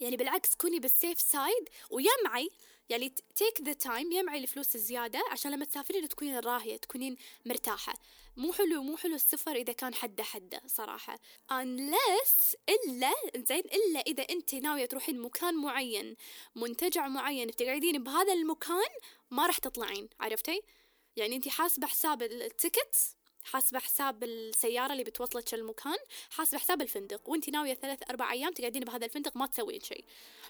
B: يعني بالعكس كوني بال safe side ويمعي. يعني take the time يمعي الفلوس الزيادة عشان لما تسافرين تكونين راهية تكونين مرتاحة. مو حلو مو حلو السفر إذا كان حده حدة صراحة. unless إلا زين إلا إذا أنت ناوية تروحين مكان معين منتجع معين بتقعدين بهذا المكان ما راح تطلعين. عرفتي؟ يعني أنت حاسبة حساب التيكت حاسبة حساب السيارة اللي بتوصلك المكان حاسبة حساب الفندق وانت ناوية ثلاث أربع أيام تقعدين بهذا الفندق ما تسوين شيء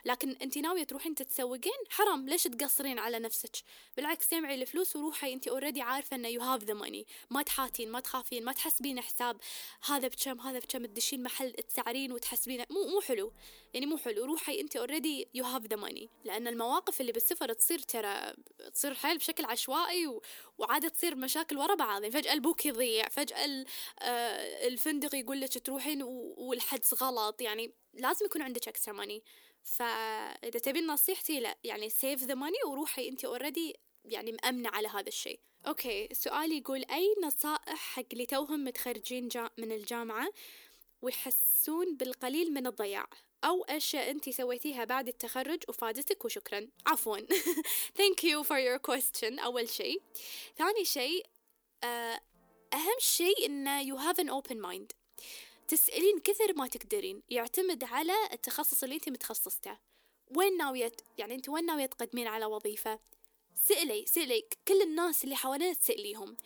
B: لكن انت ناوية تروحين تتسوقين حرام ليش تقصرين على نفسك؟ بالعكس جمعي الفلوس وروحي انت already عارفة إنه you have the money ما تحاتين ما تخافين ما تحسبين حساب هذا بكم هذا بكم تدشين محل تسعرين وتحسبين مو مو حلو. يعني مو حلو. روحي انت already you have the money لأن المواقف اللي بالسفر تصير ترى تصير حيل بشكل عشوائي و... وعادة تصير مشاكل ورا بعض. يعني فجأة البوك يضيع. فجأة آه، الفندق يقول لك تروحين والحجز غلط. يعني لازم يكون عندك extra money فإذا تبين نصيحتي لا يعني save the money وروحي أنت already يعني مأمنة على هذا الشيء. okay السؤال يقول أي نصائح حق اللي توهم متخرجين من الجامعة ويحسون بالقليل من الضياع؟ أو أشياء أنت سويتيها بعد التخرج وفادتك وشكرا. عفوا. Thank you for your question. أول شيء. ثاني شيء آه، أهم شيء إنه you have an open mind. تسألين كثر ما تقدرين يعتمد على التخصص اللي أنت متخصصته. وين ناوية يعني أنت وين ناوية تقدمين على وظيفة؟ سألي سألي كل الناس اللي حوالينك تسأليهم.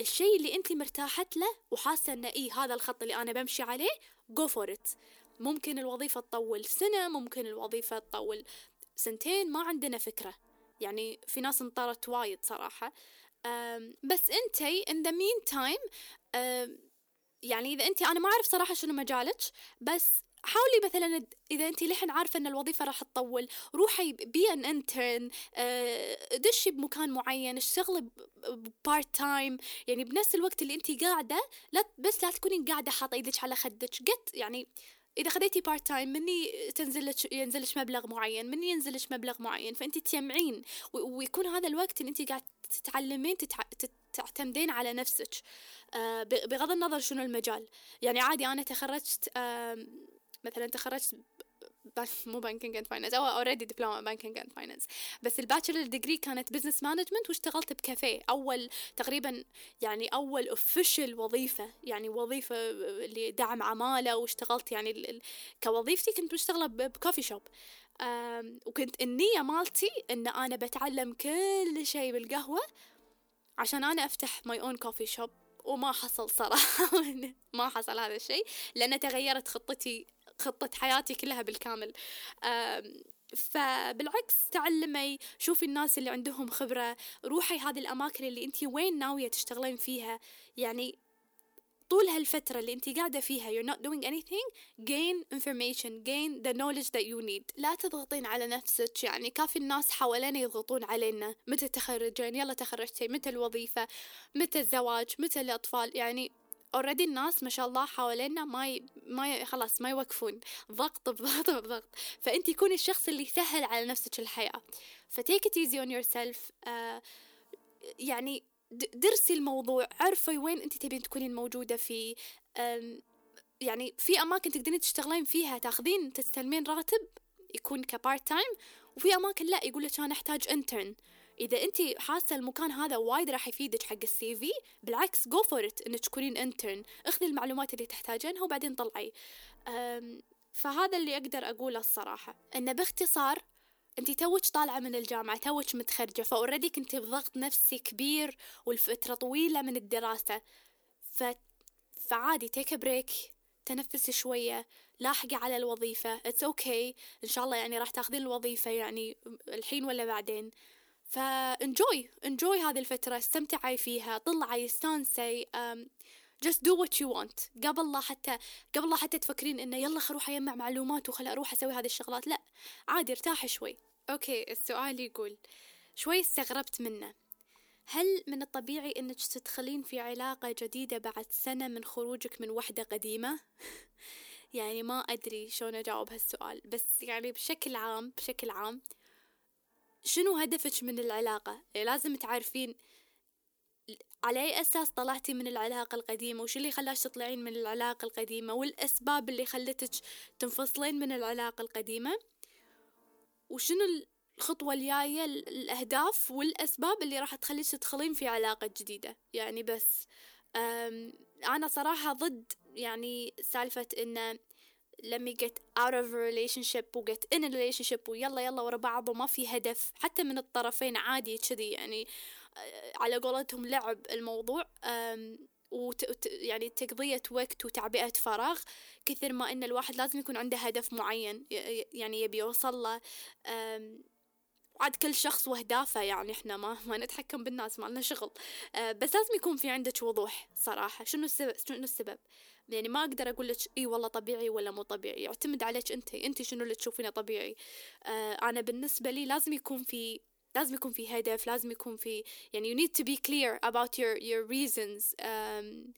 B: الشيء اللي أنت مرتاحت له وحاسة إنه إيه هذا الخط اللي أنا بمشي عليه go for it. ممكن الوظيفة تطول سنة ممكن الوظيفة تطول سنتين ما عندنا فكرة. يعني في ناس انطرت وايد صراحة. بس انتي in the meantime يعني إذا انتي أنا ما أعرف صراحة شنو مجالك بس حاولي مثلا اذا انت للحين عارفة إن الوظيفة راح تطول روحي be an intern دشي بمكان معين اشتغلي part time يعني بنفس الوقت اللي انت قاعدة لا بس لا تكونين قاعدة حاطة إيدك على خدك قت يعني إذا خذيتي part time مني تنزل لك ينزل لك مبلغ معين مني ينزل لك مبلغ معين فانت تجمعين ويكون هذا الوقت اللي انت قاعد تتعلمين تتع... تعتمدين على نفسك. آه بغض النظر شنو المجال. يعني عادي أنا تخرجت مثلا تخرجت مو banking and finance أو already دبلومه banking and finance بس ال bachelor degree كانت business management واشتغلت بكافيه أول تقريبا يعني أول official وظيفة. يعني وظيفة اللي دعم عمالة واشتغلت يعني كوظيفتي كنت مشتغلة ب coffee shop وكنت النية مالتي إن أنا بتعلم كل شيء بالقهوة عشان أنا أفتح my own coffee shop وما حصل صراحة. ما حصل هذا الشيء. لأن تغيرت خطتي خطة حياتي كلها بالكامل. فبالعكس تعلمي شوفي الناس اللي عندهم خبرة روحي هذه الأماكن اللي أنت وين ناوية تشتغلين فيها. يعني طول هالفترة اللي انت قاعدة فيها you're not doing anything gain information gain the knowledge that you need. لا تضغطين على نفسك يعني كافي الناس حوالينا يضغطون علينا. متى تخرجين؟ يلا تخرجتي. متى الوظيفة؟ متى الزواج؟ متى الأطفال؟ يعني already الناس ما شاء الله حوالينا ما ي... ما ي... خلاص ما يوقفون. ضغط بضغط بضغط فأنت كوني الشخص اللي يسهل على نفسك الحياة. ف take it easy on yourself. uh, يعني درسي الموضوع. عرفي وين أنت تبين تكونين موجودة فيه. يعني في أماكن تقدرين تشتغلين فيها تاخذين تستلمين راتب يكون ك part time وفي أماكن لا يقول لك أنا أحتاج intern إذا أنت حاسة المكان هذا وايد راح يفيدك حق ال CV بالعكس go for it إنك تكونين intern اخذي المعلومات اللي تحتاجينها وبعدين طلعي. فهذا اللي أقدر أقوله الصراحة. انه باختصار أنت توك طالعة من الجامعة توك متخرجة ف already كنت بضغط نفسي كبير والفترة طويلة من الدراسة. ف... فعادي take break تنفسي شوية لاحقي على الوظيفة it's okay okay. إن شاء الله يعني راح تاخذين الوظيفة يعني الحين ولا بعدين. ف enjoy enjoy هذه الفترة استمتعي فيها طلعي استانسي just do what you want. قبل لا حتى قبل لا حتى تفكرين إنه يلا خل أروح أجمع معلومات وخل أروح أسوي هذه الشغلات لا. عادي ارتاحي شوي. أوكي السؤال يقول شوي استغربت منه. هل من الطبيعي إنك تدخلين في علاقة جديدة بعد سنة من خروجك من وحدة قديمة؟ يعني ما أدري شلون أجاوب هالسؤال بس يعني بشكل عام بشكل عام شنو هدفك من العلاقة؟ يعني لازم تعرفين على أي أساس طلعتي من العلاقة القديمة؟ وش اللي خلاش تطلعين من العلاقة القديمة؟ والأسباب اللي خلتك تنفصلين من العلاقة القديمة؟ وشنو الخطوة الجاية؟ الأهداف والأسباب اللي راح تخليك تدخلين في علاقة جديدة. يعني بس أنا صراحة ضد يعني سالفة إنه لما get out of a relationship و get in a relationship ويلا يلا ورا بعض وما في هدف. حتى من الطرفين عادي كذي يعني آه، على قولتهم لعب الموضوع وت... يعني تقضية وقت وتعبئة فراغ كثر ما إن الواحد لازم يكون عنده هدف معين يعني يبي يوصل له. عاد كل شخص واهدافه يعني إحنا ما ما نتحكم بالناس ما لنا شغل. أه بس لازم يكون في عندك وضوح صراحة. شنو السبب؟ شنو السبب؟ يعني ما أقدر أقول لك إي والله طبيعي ولا مو طبيعي يعتمد عليك أنت أنت شنو اللي تشوفينه طبيعي. أه أنا بالنسبة لي لازم يكون في لازم يكون في هدف لازم يكون في يعني you need to be clear about your your reasons. um,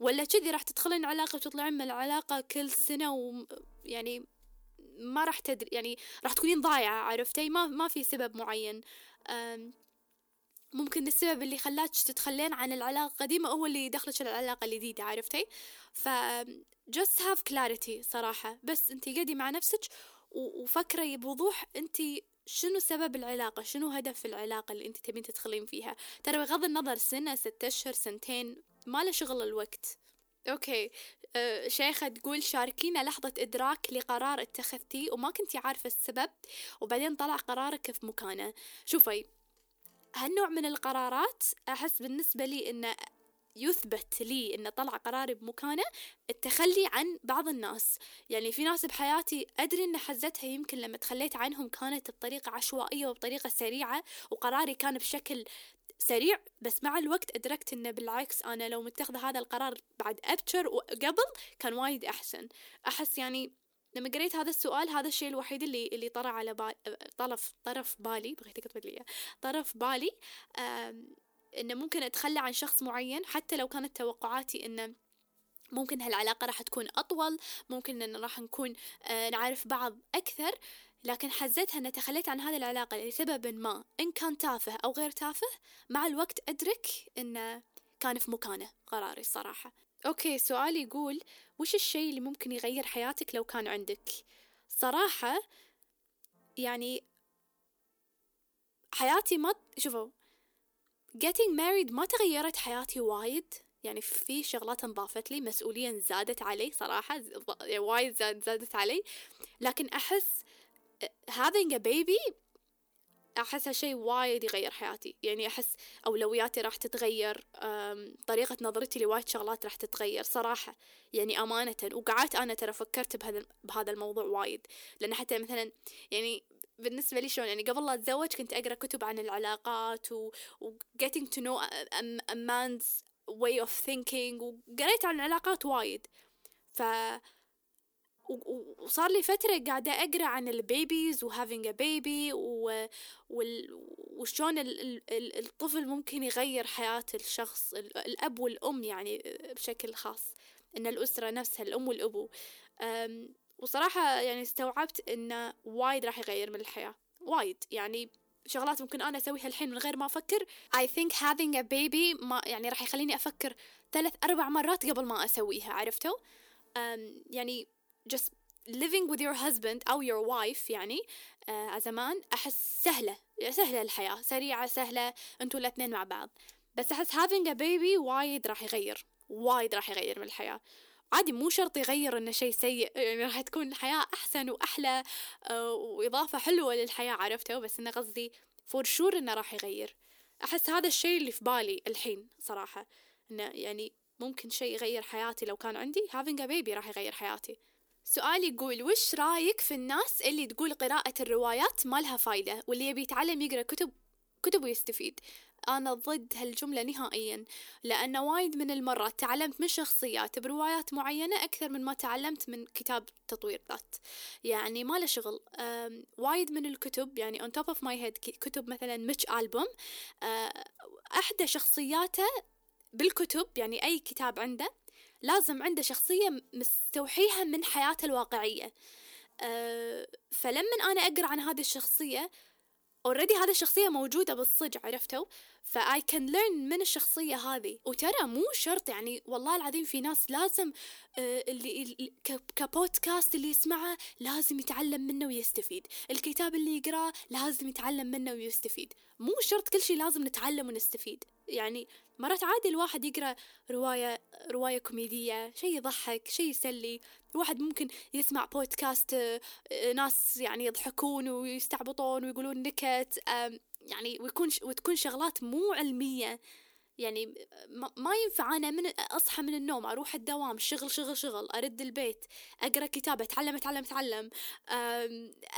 B: ولا كذي راح تدخلين علاقة وتطلعين من العلاقة كل سنة ويعني ما راح تدري يعني راح تكونين ضايعة عرفتي؟ ما ما في سبب معين. um, ممكن السبب اللي خلاك تتخلين عن العلاقة القديمة هو اللي دخلك العلاقة الجديدة عرفتي؟ ف just have clarity صراحة. بس انتي قدي مع نفسك وفكري بوضوح انتي شنو سبب العلاقة؟ شنو هدف العلاقة اللي انت تبين تدخلين فيها؟ ترى بغض النظر سنة ستة أشهر سنتين ما له شغل الوقت. أوكي. أه شيخة تقول شاركينا لحظة إدراك لقرار اتخذتيه وما كنتي عارفة السبب وبعدين طلع قرارك في مكانه. شوفي هالنوع من القرارات أحس بالنسبة لي إنه يثبت لي ان طلع قراري بمكانه التخلي عن بعض الناس. يعني في ناس بحياتي أدري إن حزتها يمكن لما تخليت عنهم كانت بطريقة عشوائية وبطريقة سريعة وقراري كان بشكل سريع بس مع الوقت أدركت إنه بالعكس أنا لو متخذة هذا القرار بعد أبكر وقبل كان وايد أحسن. أحس يعني لما قريت هذا السؤال هذا الشيء الوحيد اللي اللي طرى على بالي طرف طرف بالي بغيت أكتب لي طرف بالي إنه ممكن أتخلى عن شخص معين حتى لو كانت توقعاتي إنه ممكن هالعلاقة راح تكون أطول ممكن إن راح نكون آه نعرف بعض أكثر لكن حزتها أن تخليت عن هذه العلاقة لسبب ما. إن كان تافه أو غير تافه مع الوقت أدرك إنه كان في مكانه قراري الصراحة أوكي سؤال يقول وش الشيء اللي ممكن يغير حياتك لو كان عندك؟ صراحة يعني حياتي ما شوفوا getting married ما تغيرت حياتي وايد يعني في شغلات انضافت لي مسؤولية زادت علي صراحة يعني وايد زاد زادت علي لكن أحس having a baby أحسها شيء وايد يغير حياتي. يعني أحس أولوياتي راح تتغير طريقة نظرتي لوايد شغلات راح تتغير صراحة. يعني أمانة وقعدت أنا ترى فكرت بهذا بهذا الموضوع وايد. لأن حتى مثلا يعني بالنسبة لي شلون يعني قبل لا أتزوج كنت أقرأ كتب عن العلاقات و, و getting to know a, man's way of thinking وقريت عن العلاقات وايد. ف وصار لي فترة قاعدة أقرأ عن ال babies و having baby وشلون الطفل ممكن يغير حياة الشخص الأب والأم يعني بشكل خاص إن الأسرة نفسها الأم والأبو. وصراحة يعني استوعبت إنه وايد راح يغير من الحياة وايد. يعني شغلات ممكن أنا أسويها الحين من غير ما أفكر I think having a baby ما يعني راح يخليني أفكر ثلاث أربع مرات قبل ما أسويها عرفتوا؟ يعني just living with your husband أو your wife يعني آه زمان أحس سهلة سهلة الحياة سريعة سهلة أنتوا الاثنين مع بعض. بس أحس having a baby وايد راح يغير وايد راح يغير من الحياة. عادي مو شرط يغير إنه شيء سيء يعني راح تكون الحياة أحسن وأحلى آه وإضافة حلوة للحياة عرفته بس انه قصدي فور شور إنه راح يغير. أحس هذا الشيء اللي في بالي الحين صراحة إنه يعني ممكن شيء يغير حياتي لو كان عندي having a baby راح يغير حياتي. سؤال يقول وش رأيك في الناس اللي تقول قراءة الروايات ما لها فايدة واللي يبي يتعلم يقرأ كتب كتب ويستفيد؟ أنا ضد هالجملة نهائيا لأن وايد من المرات تعلمت من شخصيات بروايات معينة أكثر من ما تعلمت من كتاب تطوير ذات. يعني ما له شغل. وايد من الكتب يعني on top of my head كتب مثلا ميتش ألبوم أحدى شخصياته بالكتب يعني أي كتاب عنده لازم عنده شخصية مستوحيها من حياته الواقعية. أه فلما أنا أقرأ عن هذه الشخصية already هذه الشخصية موجودة بالصج عرفتوا؟ ف I can learn من الشخصية هذه. وترى مو شرط يعني والله العظيم في ناس لازم آه اللي كبودكاست اللي يسمعه لازم يتعلم منه ويستفيد. الكتاب اللي يقرأه لازم يتعلم منه ويستفيد. مو شرط كل شيء لازم نتعلم ونستفيد. يعني مرات عادي الواحد يقرأ رواية رواية كوميدية شيء يضحك شيء يسلي. الواحد ممكن يسمع بودكاست آه، ناس يعني يضحكون ويستعبطون ويقولون نكت يعني ويكون وتكون شغلات مو علمية. يعني ما ينفع أنا من أصحى من النوم أروح الدوام شغل شغل شغل أرد البيت أقرأ كتاب أتعلم أتعلم أتعلم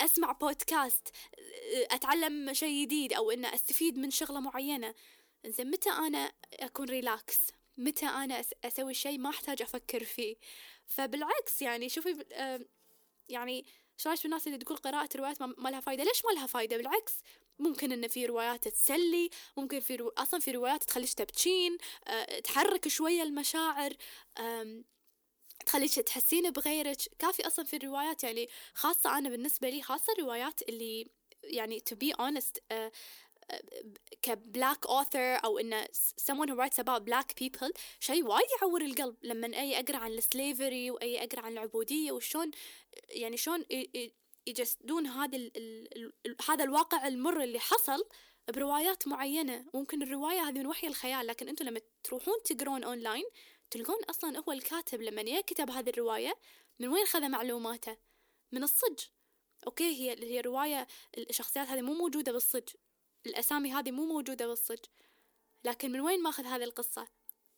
B: أسمع بودكاست أتعلم شيء جديد أو إن أستفيد من شغلة معينة. زين متى أنا أكون ريلاكس متى أنا أسوي شيء ما أحتاج أفكر فيه؟ فبالعكس يعني شوفي يعني إيش رأيك الناس اللي تقول قراءة روايات ما لها فايدة؟ ليش ما لها فايدة؟ بالعكس ممكن إن في روايات تسلي ممكن في رو... أصلا في روايات تخليش تبكين أه... تحرك شوية المشاعر. تخليك تحسين بغيرك. كافي أصلا في الروايات يعني خاصة أنا بالنسبة لي خاصة الروايات اللي يعني to be honest uh, ك black author أو انه someone who writes about black people شيء وايد يعور القلب لما أي أقرأ عن ال slavery وأي أقرأ عن العبودية وشون يعني شلون يجسدون هذا هذا الواقع المر اللي حصل بروايات معينة. ممكن الرواية هذه من وحي الخيال لكن أنتم لما تروحون تقرون اونلاين تلقون أصلا هو الكاتب لما يكتب هذه الرواية من وين خذ معلوماته؟ من الصج. أوكي هي هي رواية الشخصيات هذه مو موجودة بالصج. الأسامي هذه مو موجودة بالصج. لكن من وين ماخذ هذه القصة؟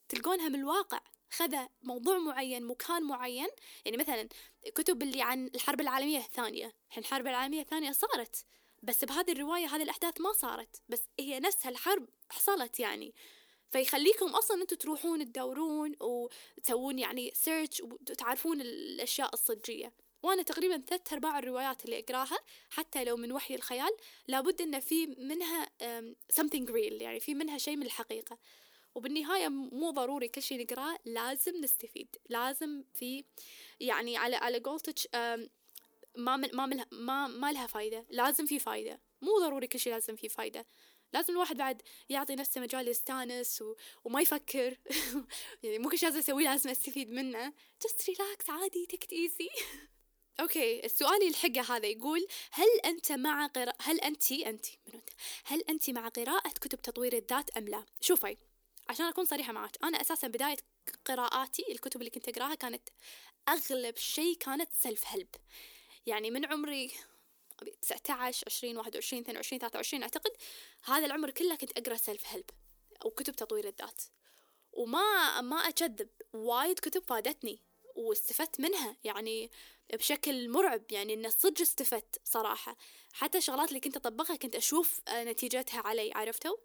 B: تلقونها من الواقع. خذ موضوع معين مكان معين. يعني مثلا كتب اللي عن الحرب العالمية الثانية. الحين الحرب العالمية الثانية صارت بس بهذه الرواية هذه الأحداث ما صارت. بس هي نفسها الحرب حصلت يعني. فيخليكم أصلا أنتم تروحون تدورون وتسوون يعني سيرش وتعرفون الأشياء الصجية. وأنا تقريبا ثلاث أرباع الروايات اللي أقراها حتى لو من وحي الخيال لابد إن في منها something real يعني في منها شيء من الحقيقة. وبالنهاية مو ضروري كل شيء نقراه لازم نستفيد. لازم في يعني على على قولتك ما من ما من ما ما لها فايدة. لازم في فايدة. مو ضروري كل شيء لازم فيه فايدة. لازم الواحد بعد يعطي نفسه مجال يستانس و... وما يفكر. يعني مو كل شيء لازم أسويه لازم أستفيد منه. Just relax عادي take it easy. أوكي السؤال يلحقه هذا يقول هل أنت مع قراءة هل أنت أنت هل أنت مع قراءة كتب تطوير الذات أم لا؟ شوفي عشان أكون صريحة معك أنا أساسا بداية قراءاتي الكتب اللي كنت أقرأها كانت أغلب شيء كانت self help يعني من عمري 19 20 21 22 23 أعتقد هذا العمر كله كنت أقرأ self help أو كتب تطوير الذات. وما ما اكذب وايد كتب فادتني. واستفدت منها يعني بشكل مرعب يعني إن صدق استفدت صراحة. حتى الشغلات اللي كنت أطبقها كنت أشوف آه، نتيجتها علي عرفتوا؟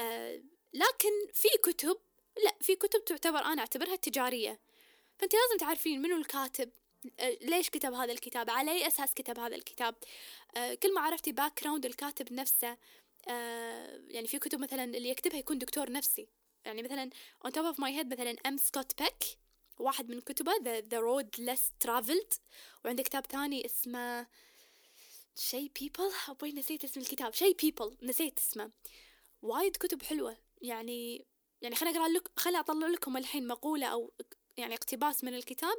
B: آه لكن في كتب لا في كتب تعتبر أنا أعتبرها تجارية. فأنت لازم تعرفين منو الكاتب آه، ليش كتب هذا الكتاب على أي أساس كتب هذا الكتاب. آه، كل ما عرفتي background الكاتب نفسه يعني في كتب مثلا اللي يكتبها يكون دكتور نفسي. يعني مثلا on top of my head مثلا M. Scott Peck. واحد من كتبه the, the road less traveled. وعنده كتاب ثاني اسمه شي people أبوي نسيت اسم الكتاب. شي people. نسيت اسمه. وايد كتب حلوة. يعني يعني خليني أقرأ لك خليني أطلع لكم الحين مقولة أو يعني اقتباس من الكتاب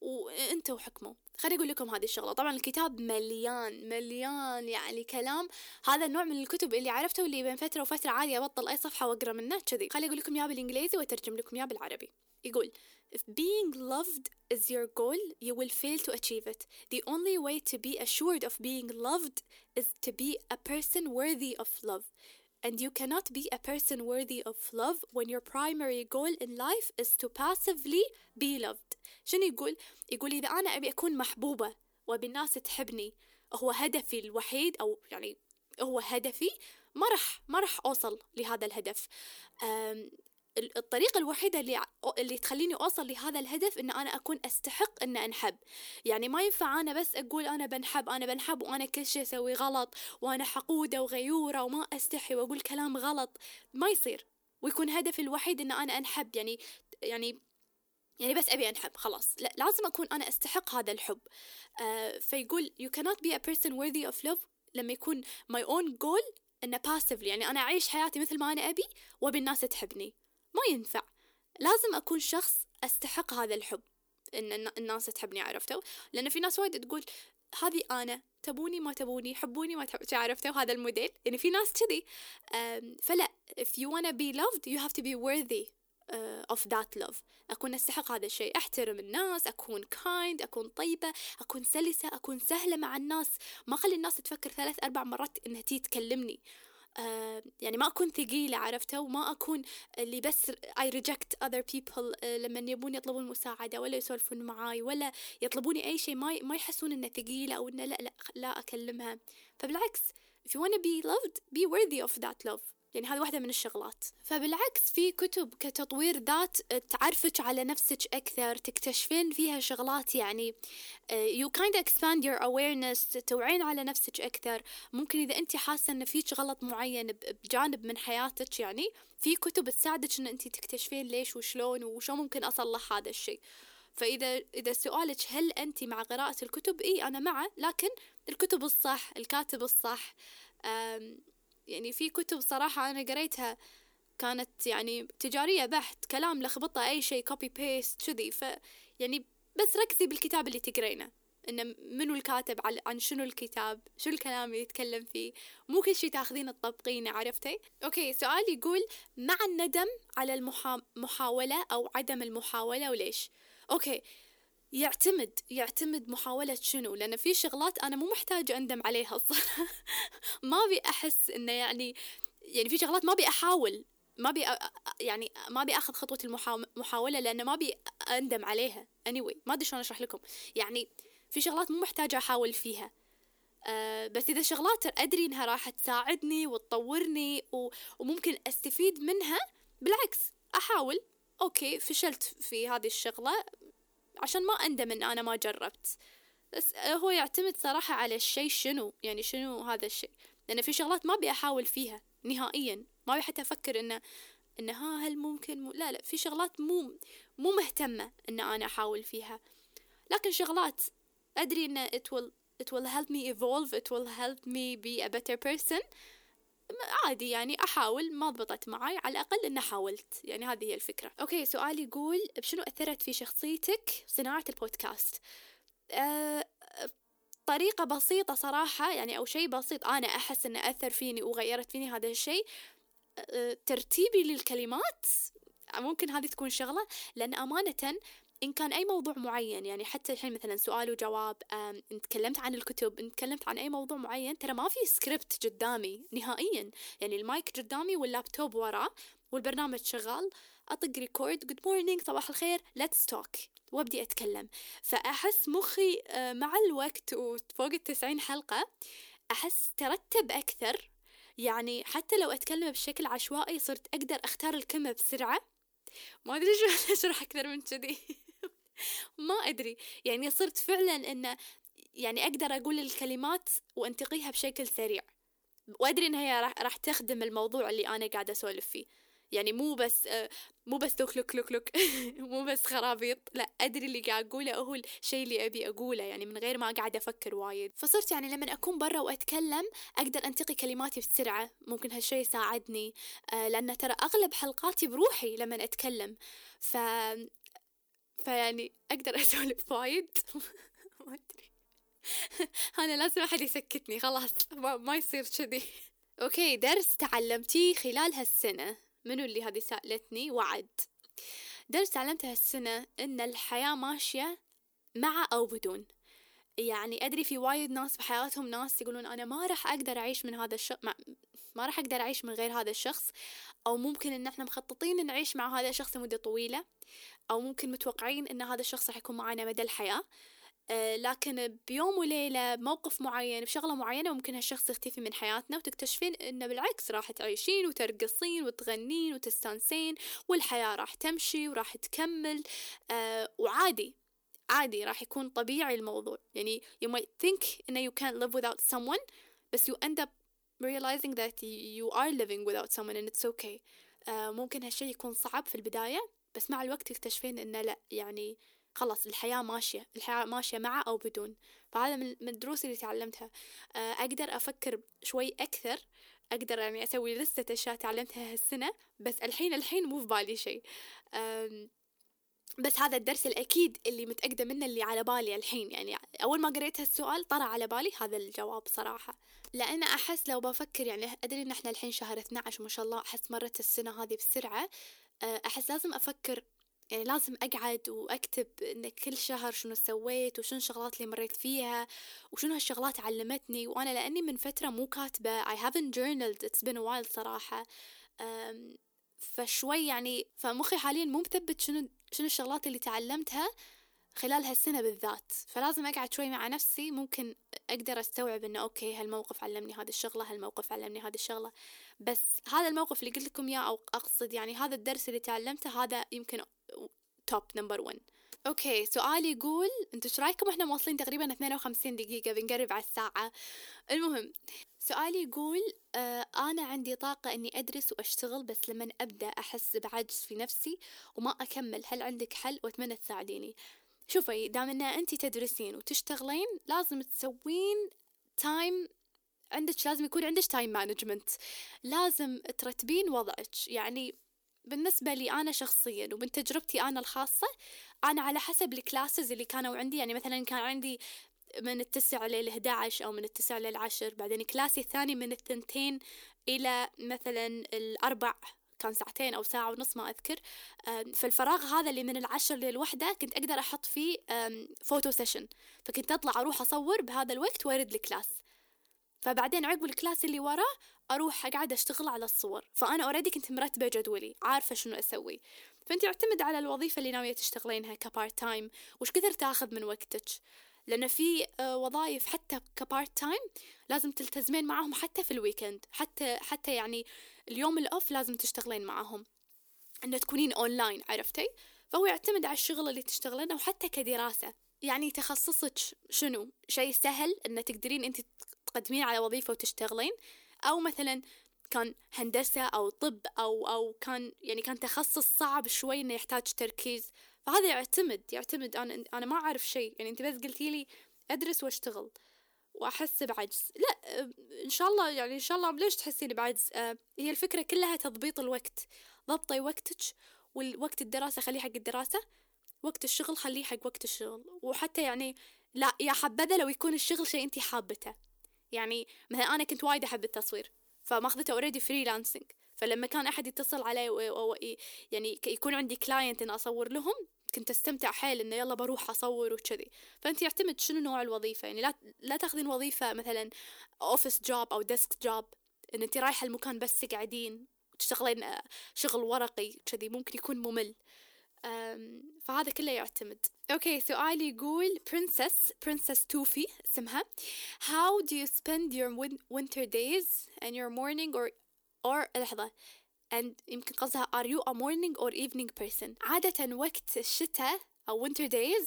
B: وانتوا حكموا خليني أقول لكم هذه الشغلة. طبعا الكتاب مليان مليان يعني كلام. هذا النوع من الكتب اللي عرفته واللي بين فترة وفترة عادي أبطل أي صفحة وأقرأ منه كذي. خليني أقول لكم اياه بالإنجليزي وأترجم لكم اياه بالعربي. يقول If being loved is your goal, you will fail to achieve it. The only way to be assured of being loved is to be a person worthy of love. And you cannot be a person worthy of love when your primary goal in life is to passively be loved. شنو يقول؟ يقول إذا أنا أبي أكون محبوبة وأبي الناس تحبني هو هدفي الوحيد أو يعني هو هدفي ما راح ما راح أوصل لهذا الهدف الطريقة الوحيدة اللي اللي تخليني أوصل لهذا الهدف إن أنا أكون أستحق إن أنحب، يعني ما ينفع أنا بس أقول أنا بنحب أنا بنحب وأنا كل شيء أسوي غلط وأنا حقودة وغيورة وما أستحي وأقول كلام غلط، ما يصير، ويكون هدفي الوحيد إن أنا أنحب. يعني يعني يعني بس أبي أنحب خلاص. لا لازم أكون أنا أستحق هذا الحب. آه فيقول you cannot be a person worthy of love لما يكون my own goal إنه passively يعني أنا أعيش حياتي مثل ما أنا أبي وأبي الناس تحبني. ما ينفع. لازم أكون شخص أستحق هذا الحب. إن الناس تحبني عرفتوا؟ لأن في ناس وايد تقول هذه أنا تبوني ما تبوني حبوني ما تحب عرفتوا؟ هذا الموديل. يعني في ناس كذي. فلا if you wanna be loved you have to be worthy uh, of that love. أكون أستحق هذا الشيء. أحترم الناس أكون kind أكون طيبة أكون سلسة أكون سهلة مع الناس. ما أخلي الناس تفكر ثلاث أربع مرات إنها تي تكلمني. آه يعني ما أكون ثقيلة عرفته وما أكون اللي بس I reject other people آه لما يبون يطلبون مساعدة ولا يسولفون معاي ولا يطلبوني أي شيء ما ما يحسون إنه ثقيلة أو إنه لا لا لا أكلمها. فبالعكس if you wanna be loved be worthy of that love. يعني هذه واحدة من الشغلات. فبالعكس في كتب كتطوير ذات تعرفك على نفسك أكثر تكتشفين فيها شغلات يعني uh, you kind of expand your awareness توعين على نفسك أكثر. ممكن إذا أنت حاسة أن فيك غلط معين بجانب من حياتك يعني في كتب تساعدك أن أنت تكتشفين ليش وشلون وشو ممكن أصلح هذا الشيء. فإذا إذا سؤالك هل أنت مع قراءة الكتب؟ إي أنا معه لكن الكتب الصح الكاتب الصح يعني في كتب صراحة أنا قريتها كانت يعني تجارية بحت كلام لخبطة أي شيء copy paste كذي. ف يعني بس ركزي بالكتاب اللي تقرينه إنه منو الكاتب عن شنو الكتاب شو الكلام اللي يتكلم فيه. مو كل شيء تاخذين تطبقينه عرفتي؟ أوكي سؤال يقول مع الندم على المحاولة أو عدم المحاولة وليش؟ أوكي يعتمد يعتمد محاولة شنو؟ لأن في شغلات أنا مو محتاجة أندم عليها الصراحة. ما أبي أحس إنه يعني يعني في شغلات ما أبي أحاول ما أبي يعني ما أبي أخذ خطوة المحاولة لأنه ما أبي أندم عليها. Anyway ما أدري شلون أشرح لكم. يعني في شغلات مو محتاجة أحاول فيها. أه بس إذا شغلات أدري إنها راح تساعدني وتطورني وممكن أستفيد منها بالعكس أحاول. أوكي فشلت في هذه الشغلة. عشان ما أندم إن أنا ما جربت. بس هو يعتمد صراحة على الشيء شنو يعني شنو هذا الشيء لأن في شغلات ما أبي أحاول فيها نهائيا. ما أبي حتى أفكر إنه إنه ها هل ممكن مو لا لا في شغلات مو مو مهتمة إن أنا أحاول فيها. لكن شغلات أدري إن it will it will help me evolve it will help me be a better person. عادي يعني أحاول ما ضبطت معي على الأقل إن حاولت. يعني هذه هي الفكرة. أوكي سؤال يقول بشنو أثرت في شخصيتك صناعة البودكاست؟ أه طريقة بسيطة صراحة يعني أو شيء بسيط أنا أحس إنه أثر فيني وغيرت فيني هذا الشيء. أه ترتيبي للكلمات ممكن هذه تكون شغلة لأن أمانة إن كان أي موضوع معين يعني حتى الحين مثلا سؤال وجواب إن تكلمت عن الكتب إن تكلمت عن أي موضوع معين ترى ما في سكريبت قدامي نهائيا. يعني المايك قدامي واللابتوب وراه والبرنامج شغال أطق record good morning صباح الخير let's talk وأبدي أتكلم. فأحس مخي آه، مع الوقت وفوق التسعين حلقة أحس ترتب أكثر. يعني حتى لو أتكلم بشكل عشوائي صرت أقدر أختار الكلمة بسرعة. ما أدري شو اشرح أكثر من كذي. ما أدري. يعني صرت فعلا انه يعني أقدر أقول الكلمات وأنتقيها بشكل سريع. وأدري ان هي راح, تخدم الموضوع اللي أنا قاعدة أسولف فيه. يعني مو بس مو بس لوك لوك لوك لوك. مو بس خرابيط. لا أدري اللي قاعد أقوله هو الشيء اللي أبي أقوله يعني من غير ما قاعد أفكر وايد. فصرت يعني لما أكون برا وأتكلم أقدر أنتقي كلماتي بسرعة. ممكن هالشيء يساعدني. آه، لأن ترى أغلب حلقاتي بروحي لما أتكلم. ف فيعني أقدر أسولف وايد. ما أدري. أنا لازم أحد يسكتني. خلاص ما, ما يصير كذي. أوكي درس تعلمتيه خلال هالسنة. منو اللي هذه سألتني؟ وعد. درس تعلمته هالسنة إن الحياة ماشية مع أو بدون. يعني أدري في وايد ناس بحياتهم ناس يقولون أنا ما راح أقدر أعيش من هذا الشخص ما, راح أقدر أعيش من غير هذا الشخص أو ممكن إن إحنا مخططين نعيش مع هذا الشخص لمدة طويلة أو ممكن متوقعين إن هذا الشخص راح يكون معنا مدى الحياة. آه، لكن بيوم وليلة بموقف معين بشغلة معينة ممكن هالشخص يختفي من حياتنا وتكتشفين إنه بالعكس راح تعيشين وترقصين وتغنين وتستانسين والحياة راح تمشي وراح تكمل. آه وعادي عادي راح يكون طبيعي الموضوع. يعني you might think إنه you can't live without someone بس you end up realizing that you are living without someone and it's okay. آه ممكن هالشي يكون صعب في البداية بس مع الوقت تكتشفين انه لا يعني خلاص الحياة ماشية الحياة ماشية مع أو بدون. فهذا من الدروس اللي تعلمتها. آه، أقدر أفكر شوي أكثر أقدر يعني أسوي لستة أشياء تعلمتها هالسنة بس الحين الحين مو في بالي شيء. بس هذا الدرس الأكيد اللي متأكدة منه اللي على بالي الحين. يعني أول ما قريت هالسؤال طرى على بالي هذا الجواب صراحة. لأن أحس لو بفكر يعني أدري إن إحنا الحين شهر 12 ما شاء الله أحس مرت السنة هذه بسرعة. آه، أحس لازم أفكر يعني لازم أقعد وأكتب إن كل شهر شنو سويت وشنو الشغلات اللي مريت فيها وشنو هالشغلات علمتني. وأنا لأني من فترة مو كاتبة I haven't journaled it's been a while صراحة. فشوي يعني فمخي حاليا مو مثبت شنو شنو الشغلات اللي تعلمتها خلال هالسنة بالذات؟ فلازم أقعد شوي مع نفسي ممكن أقدر أستوعب إنه أوكي هالموقف علمني هذه الشغلة هالموقف علمني هذه الشغلة. بس هذا الموقف اللي قلت لكم إياه أو أقصد يعني هذا الدرس اللي تعلمته هذا يمكن top number 1 أوكي سؤال يقول أنتوا إيش رأيكم إحنا موصلين تقريبا 52 دقيقة بنقرب على الساعة؟ المهم سؤالي يقول آه أنا عندي طاقة إني أدرس وأشتغل بس لما أبدأ أحس بعجز في نفسي وما أكمل. هل عندك حل؟ وأتمنى تساعديني. شوفي دام إن أنت تدرسين وتشتغلين لازم تسوين time عندك لازم يكون عندك time management لازم ترتبين وضعك. يعني بالنسبة لي أنا شخصيا ومن تجربتي أنا الخاصة أنا على حسب ال classes اللي كانوا عندي. يعني مثلا كان عندي من التسع لل عشر أو من التسع للعشر بعدين class ي الثاني من الثنتين إلى مثلا الأربع. كان ساعتين أو ساعة ونص ما أذكر. فالفراغ هذا اللي من العشر للوحدة كنت أقدر أحط فيه photo session فكنت أطلع أروح أصور بهذا الوقت وأرد ال class فبعدين عقب ال class اللي وراه أروح أقعد أشتغل على الصور. فأنا already كنت مرتبة جدولي عارفة شنو أسوي. فأنت يعتمد على الوظيفة اللي ناوية تشتغلينها ك part time وش كثر تاخذ من وقتك؟ لأن في آه، وظائف حتى ك part time لازم تلتزمين معاهم حتى في ال weekend حتى حتى يعني اليوم ال off لازم تشتغلين معاهم. أنه تكونين أونلاين عرفتي؟ فهو يعتمد على الشغل اللي تشتغلينه وحتى كدراسة. يعني تخصصك شنو؟ شيء سهل أن تقدرين أنت تقدمين على وظيفة وتشتغلين؟ أو مثلا كان هندسة أو طب أو أو كان يعني كان تخصص صعب شوي إنه يحتاج تركيز. فهذا يعتمد يعتمد. أنا أنا ما أعرف شيء. يعني أنت بس قلتي لي أدرس وأشتغل وأحس بعجز. لا إن شاء الله يعني إن شاء الله ليش تحسين بعجز؟ آه هي الفكرة كلها تضبيط الوقت. ضبطي وقتك والوقت الدراسة خليه حق الدراسة. وقت الشغل خليه حق وقت الشغل. وحتى يعني لا يا حبذا لو يكون الشغل شيء أنت حابته. يعني مثلا أنا كنت وايد أحب التصوير فماخذته already freelancing فلما كان أحد يتصل علي و... يعني يكون عندي client ان أصور لهم كنت أستمتع حيل إنه يلا بروح أصور وكذي. فأنت يعتمد شنو نوع الوظيفة؟ يعني لا لا تأخذين وظيفة مثلا office job أو desk job إن أنت رايحة المكان بس تقعدين تشتغلين شغل ورقي كذي ممكن يكون ممل. فهذا كله يعتمد okay سؤالي يقول princess princess توفي اسمها how do you spend your win- winter days and your morning or or لحظة and يمكن قصدها are you a morning or evening person عادة وقت الشتاء أو winter days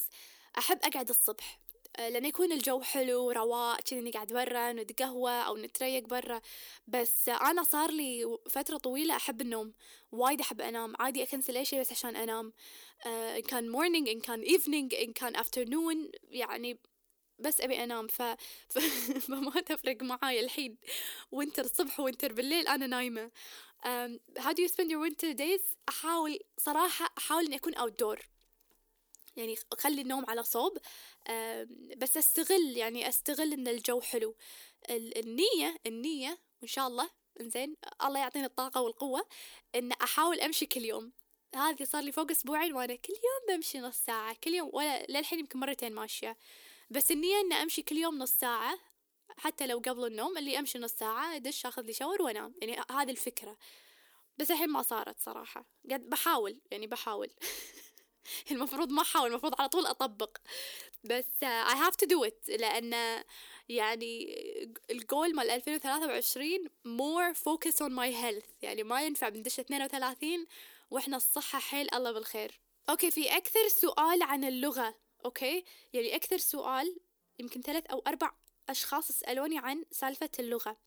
B: أحب أقعد الصبح أه، لأن يكون الجو حلو رواق كذي نقعد برا نتقهوى أو نتريق برا. بس أنا صار لي فترة طويلة أحب النوم وايد أحب أنام. عادي أكنسل أي شيء بس عشان أنام. آه، إن كان morning إن كان evening إن كان afternoon يعني بس أبي أنام. ف... ف... فما تفرق معاي الحين. winter الصبح winter بالليل أنا نايمة. um, how do you spend your winter days أحاول صراحة أحاول إني أكون outdoor. يعني أخلي النوم على صوب بس أستغل يعني أستغل إن الجو حلو. ال- النية النية وإن شاء الله إنزين الله يعطيني الطاقة والقوة إن أحاول أمشي كل يوم. هذه صار لي فوق أسبوعين وأنا كل يوم بمشي نص ساعة كل يوم ولا للحين يمكن مرتين ماشية. بس النية إن أمشي كل يوم نص ساعة حتى لو قبل النوم اللي أمشي نص ساعة أدش أخذ لي شاور وأنام. يعني هذه الفكرة. بس الحين ما صارت صراحة. قد بحاول يعني بحاول. المفروض ما أحاول المفروض على طول أطبق. بس I have to do it. لأن يعني الجول مال 2023 more focus on my health. يعني ما ينفع بندش 32 وإحنا الصحة حيل الله بالخير. okay في أكثر سؤال عن اللغة. okay؟ يعني أكثر سؤال يمكن ثلاث أو أربع أشخاص سألوني عن سالفة اللغة.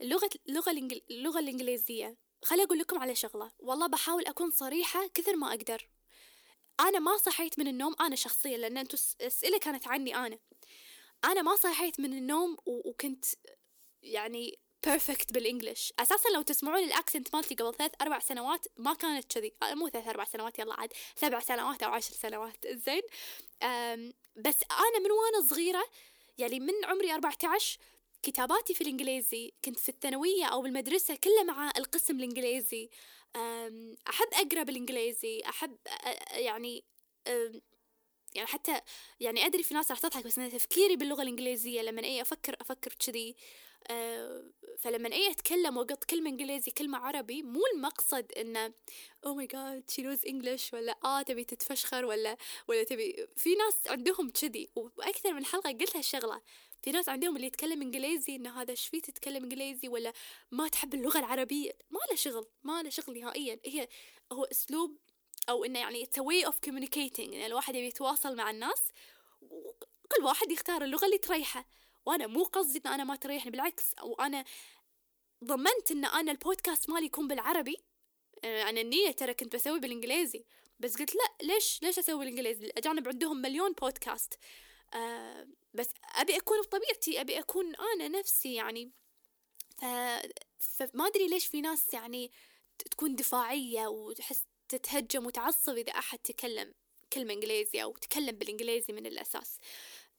B: اللغة اللغة الإنجل... اللغة الإنجليزية. خلي أقول لكم على شغلة. والله بحاول أكون صريحة كثر ما أقدر. أنا ما صحيت من النوم أنا شخصيا لأن أنتوا الأسئلة كانت عني أنا. أنا ما صحيت من النوم. وكنت يعني perfect بال English. أساسا لو تسمعون ال accent مالتي قبل ثلاث أربع سنوات ما كانت كذي. آه، مو ثلاث أربع سنوات يلا عاد. سبع سنوات أو عشر سنوات. زين؟ بس أنا من وأنا صغيرة يعني من عمري 14 كتاباتي في الإنجليزي كنت في الثانوية أو بالمدرسة كلها مع القسم الإنجليزي. أم، أحب أقرأ بالإنجليزي أحب أ- أ- يعني يعني حتى يعني أدري في ناس راح تضحك بس أنا تفكيري باللغة الإنجليزية لما أي أفكر أفكر كذي آه، فلما أي أتكلم وقط كلمة انجليزي كلمة عربي مو المقصد إنه oh my god she knows English ولا آه تبي تتفشخر ولا ولا تبي في ناس عندهم كذي وأكثر من حلقة قلت هالشغلة. في ناس عندهم اللي يتكلم إنجليزي انه هذا إيش فيه تتكلم إنجليزي ولا ما تحب اللغة العربية؟ ما له شغل ما له شغل نهائيا. هي هو أسلوب أو إنه يعني it's a way of communicating إن الواحد يبي يتواصل مع الناس وكل واحد يختار اللغة اللي تريحه. وأنا مو قصدي إن أنا ما تريحني بالعكس. أو أنا ضمنت إن أنا البودكاست مالي يكون بالعربي. أنا النية ترى كنت بسوي بالإنجليزي. بس قلت لا ليش ليش أسوي بالإنجليزي؟ الاجانب عندهم مليون بودكاست آه بس أبي أكون بطبيعتي أبي أكون أنا نفسي يعني. ف... فما أدري ليش في ناس يعني تكون دفاعية وتحس تتهجم وتعصب إذا أحد تكلم كلمة انجليزي أو تكلم بالإنجليزي من الأساس.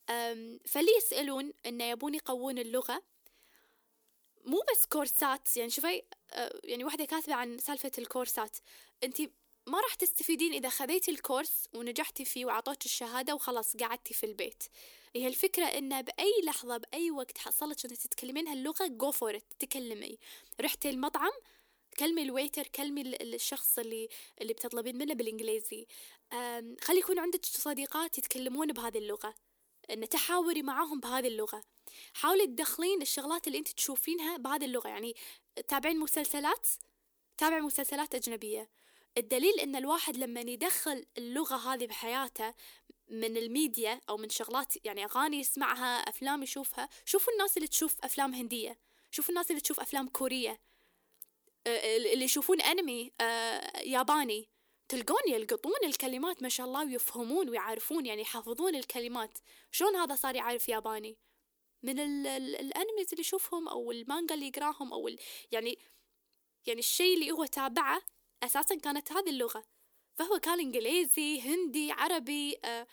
B: أم، فاللي يسألون إنه يبون يقوون اللغة. مو بس كورسات يعني شوفي أه، يعني واحدة كاتبة عن سالفة الكورسات. انتي ما راح تستفيدين إذا خذيتي ال course ونجحتي فيه وعطوك الشهادة وخلاص قعدتي في البيت. هي الفكرة انه بأي لحظة بأي وقت حصلت انك تتكلمين هاللغة go for it تكلمي رحتي المطعم كلمي ال waiter كلمي ال- الشخص اللي اللي بتطلبين منه بالإنجليزي. خلي يكون عندك صديقات يتكلمون بهذه اللغة. إن تحاوري معاهم بهذه اللغة. حاولي تدخلين الشغلات اللي أنت تشوفينها بهذه اللغة. يعني تابعين مسلسلات؟ تابع مسلسلات أجنبية. الدليل إن الواحد لما يدخل اللغة هذه بحياته من الميديا أو من شغلات يعني أغاني يسمعها أفلام يشوفها شوفوا الناس اللي تشوف أفلام هندية شوفوا الناس اللي تشوف أفلام كورية آه، اللي يشوفون أنمي آه، ياباني تلقون يلقطون الكلمات ما شاء الله ويفهمون ويعرفون يعني يحافظون الكلمات. شلون هذا صار يعرف ياباني؟ من ال ال الأنميز اللي يشوفهم أو المانجا اللي يقراهم أو يعني يعني الشيء اللي هو تابعه أساسا كانت هذه اللغة. فهو كان إنجليزي هندي عربي آه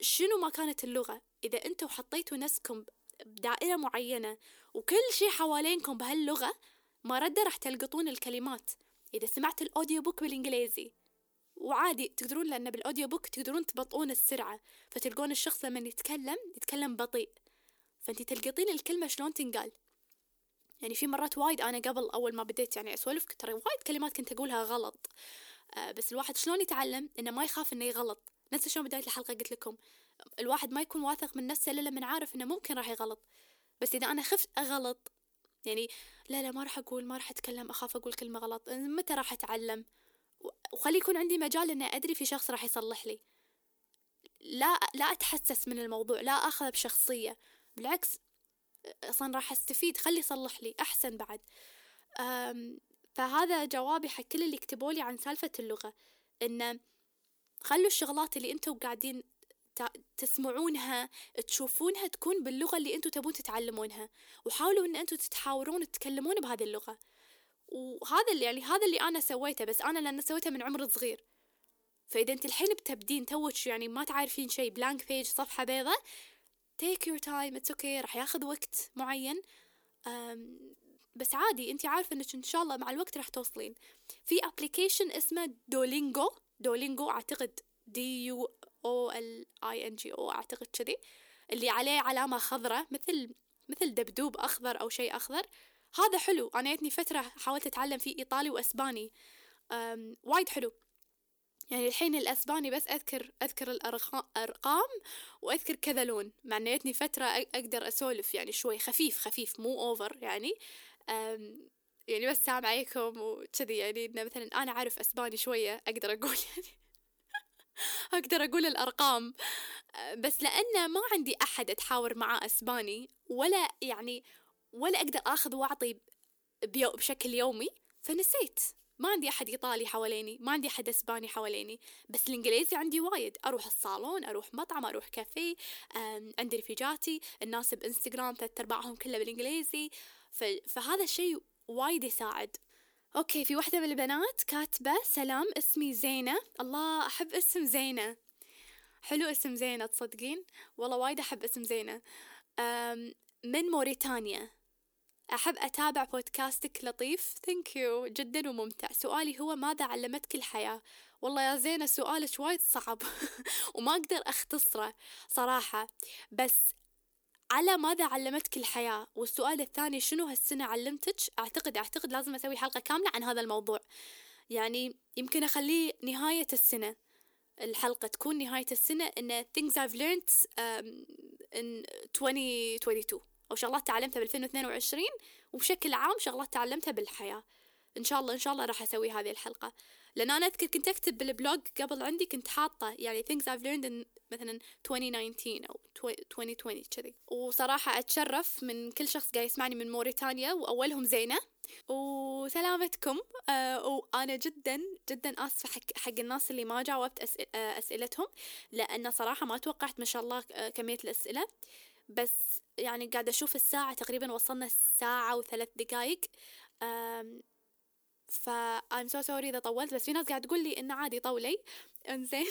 B: شنو ما كانت اللغة. إذا أنتم حطيتوا نفسكم بدائرة معينة وكل شيء حوالينكم بهاللغة ما رده راح تلقطون الكلمات. إذا سمعت الأوديو بوك بالإنجليزي وعادي تقدرون لأن بالأوديو بوك تقدرون تبطئون السرعة فتلقون الشخص لما يتكلم يتكلم بطيء. فأنت تلقطين الكلمة شلون تنقال. يعني في مرات وايد أنا قبل أول ما بديت يعني أسولف ترى وايد كلمات كنت أقولها غلط. آه بس الواحد شلون يتعلم إنه ما يخاف إنه يغلط؟ نفس شلون بداية الحلقة قلت لكم. الواحد ما يكون واثق من نفسه إلا لما عارف إنه ممكن راح يغلط. بس إذا أنا خفت أغلط يعني لا لا ما راح أقول ما راح أتكلم أخاف أقول كلمة غلط متى راح أتعلم؟ وخلي يكون عندي مجال إني أدري في شخص راح يصلح لي. لا لا أتحسس من الموضوع لا اخذه بشخصية. بالعكس أصلا راح أستفيد خلي يصلح لي أحسن بعد. فهذا جوابي حق كل اللي كتبوا لي عن سالفة اللغة. إنه خلوا الشغلات اللي أنتم قاعدين تسمعونها تشوفونها تكون باللغة اللي أنتم تبون تتعلمونها. وحاولوا إن أنتم تتحاورون تتكلمون بهذه اللغة. وهذا اللي يعني هذا اللي أنا سويته بس أنا لأن سويته من عمر صغير. فإذا أنت الحين بتبدين توك يعني ما تعرفين شيء blank page صفحة بيضة take your time it's okay راح ياخذ وقت معين. بس عادي انت عارفة انك إن شاء الله مع الوقت راح توصلين. في application اسمه Duolingo Duolingo أعتقد D U O L I N G O أعتقد كذي. اللي عليه علامة خضراء مثل مثل دبدوب أخضر أو شيء أخضر. هذا حلو أنا جتني فترة حاولت أتعلم فيه إيطالي وإسباني. وايد حلو. يعني الحين الأسباني بس أذكر أذكر الأرقام وأذكر كذا لون مع إنه فترة أقدر أسولف يعني شوي خفيف خفيف مو أوفر يعني. يعني بس سلام عليكم وكذي يعني إنه مثلا أنا أعرف أسباني شوية أقدر أقول يعني أقدر أقول الأرقام. بس لأنه ما عندي أحد أتحاور معاه أسباني ولا يعني ولا أقدر أخذ وأعطي بشكل يومي فنسيت. ما عندي أحد إيطالي حواليني ما عندي أحد إسباني حواليني بس الإنجليزي عندي وايد. أروح الصالون أروح مطعم أروح كافيه عندي رفيجاتي الناس بإنستغرام ثلاث أرباعهم كله بالإنجليزي. فهذا الشيء وايد يساعد. okay في واحدة من البنات كاتبة سلام اسمي زينة. الله أحب اسم زينة. حلو اسم زينة تصدقين؟ والله وايد أحب اسم زينة. من موريتانيا. أحب أتابع بودكاستك لطيف. thank you جدا وممتع. سؤالي هو ماذا علمتك الحياة؟ والله يا زينة سؤالك وايد صعب وما أقدر أختصره صراحة. بس على ماذا علمتك الحياة؟ والسؤال الثاني شنو هالسنة علمتك؟ أعتقد أعتقد لازم أسوي حلقة كاملة عن هذا الموضوع. يعني يمكن أخليه نهاية السنة. الحلقة تكون نهاية السنة إن things I've learned um, in 2022 أو شغلات تعلمتها ب 2022 وبشكل عام شغلات تعلمتها بالحياة. إن شاء الله إن شاء الله راح أسوي هذه الحلقة. لأن أنا أذكر كنت أكتب بالبلوج قبل عندي كنت حاطة يعني things I've learned in مثلا 2019 أو 2020 كذي. وصراحة أتشرف من كل شخص قاعد يسمعني من موريتانيا وأولهم زينة. وسلامتكم. آه وأنا جدا جدا آسفة حق, حق الناس اللي ما جاوبت أسئل آه أسئلتهم لأن صراحة ما توقعت ما شاء الله آه كمية الأسئلة. بس يعني قاعدة أشوف الساعة تقريبا وصلنا الساعة وثلاث دقايق. ف I'm so sorry إذا طولت بس في ناس قاعد تقول لي إنه عادي طولي. إنزين.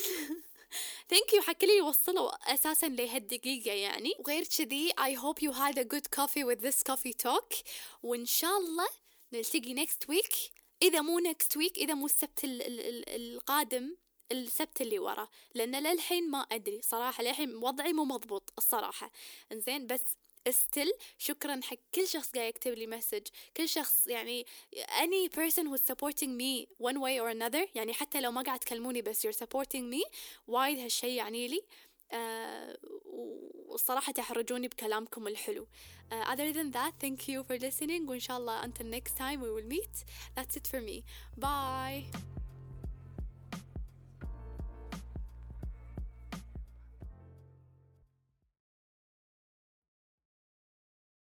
B: ثانك يو حق اللي وصلوا أساسا لهالدقيقة يعني. وغير كذي I hope you had a good coffee with this coffee talk. وإن شاء الله نلتقي next week. إذا مو next week إذا مو السبت ال ال ال القادم. السبت اللي ورا لأن للحين ما أدري صراحة للحين وضعي مو مضبوط الصراحة. إنزين بس استل شكرا حق كل شخص قاعد يكتب لي مسج كل شخص يعني any person who's supporting me one way or another يعني حتى لو ما قاعد تكلموني بس you're supporting me وايد هالشي يعني لي. uh, والصراحة تحرجوني بكلامكم الحلو. uh, other than that thank you for listening وإن شاء الله until next time we will meet. That's it for me. Bye.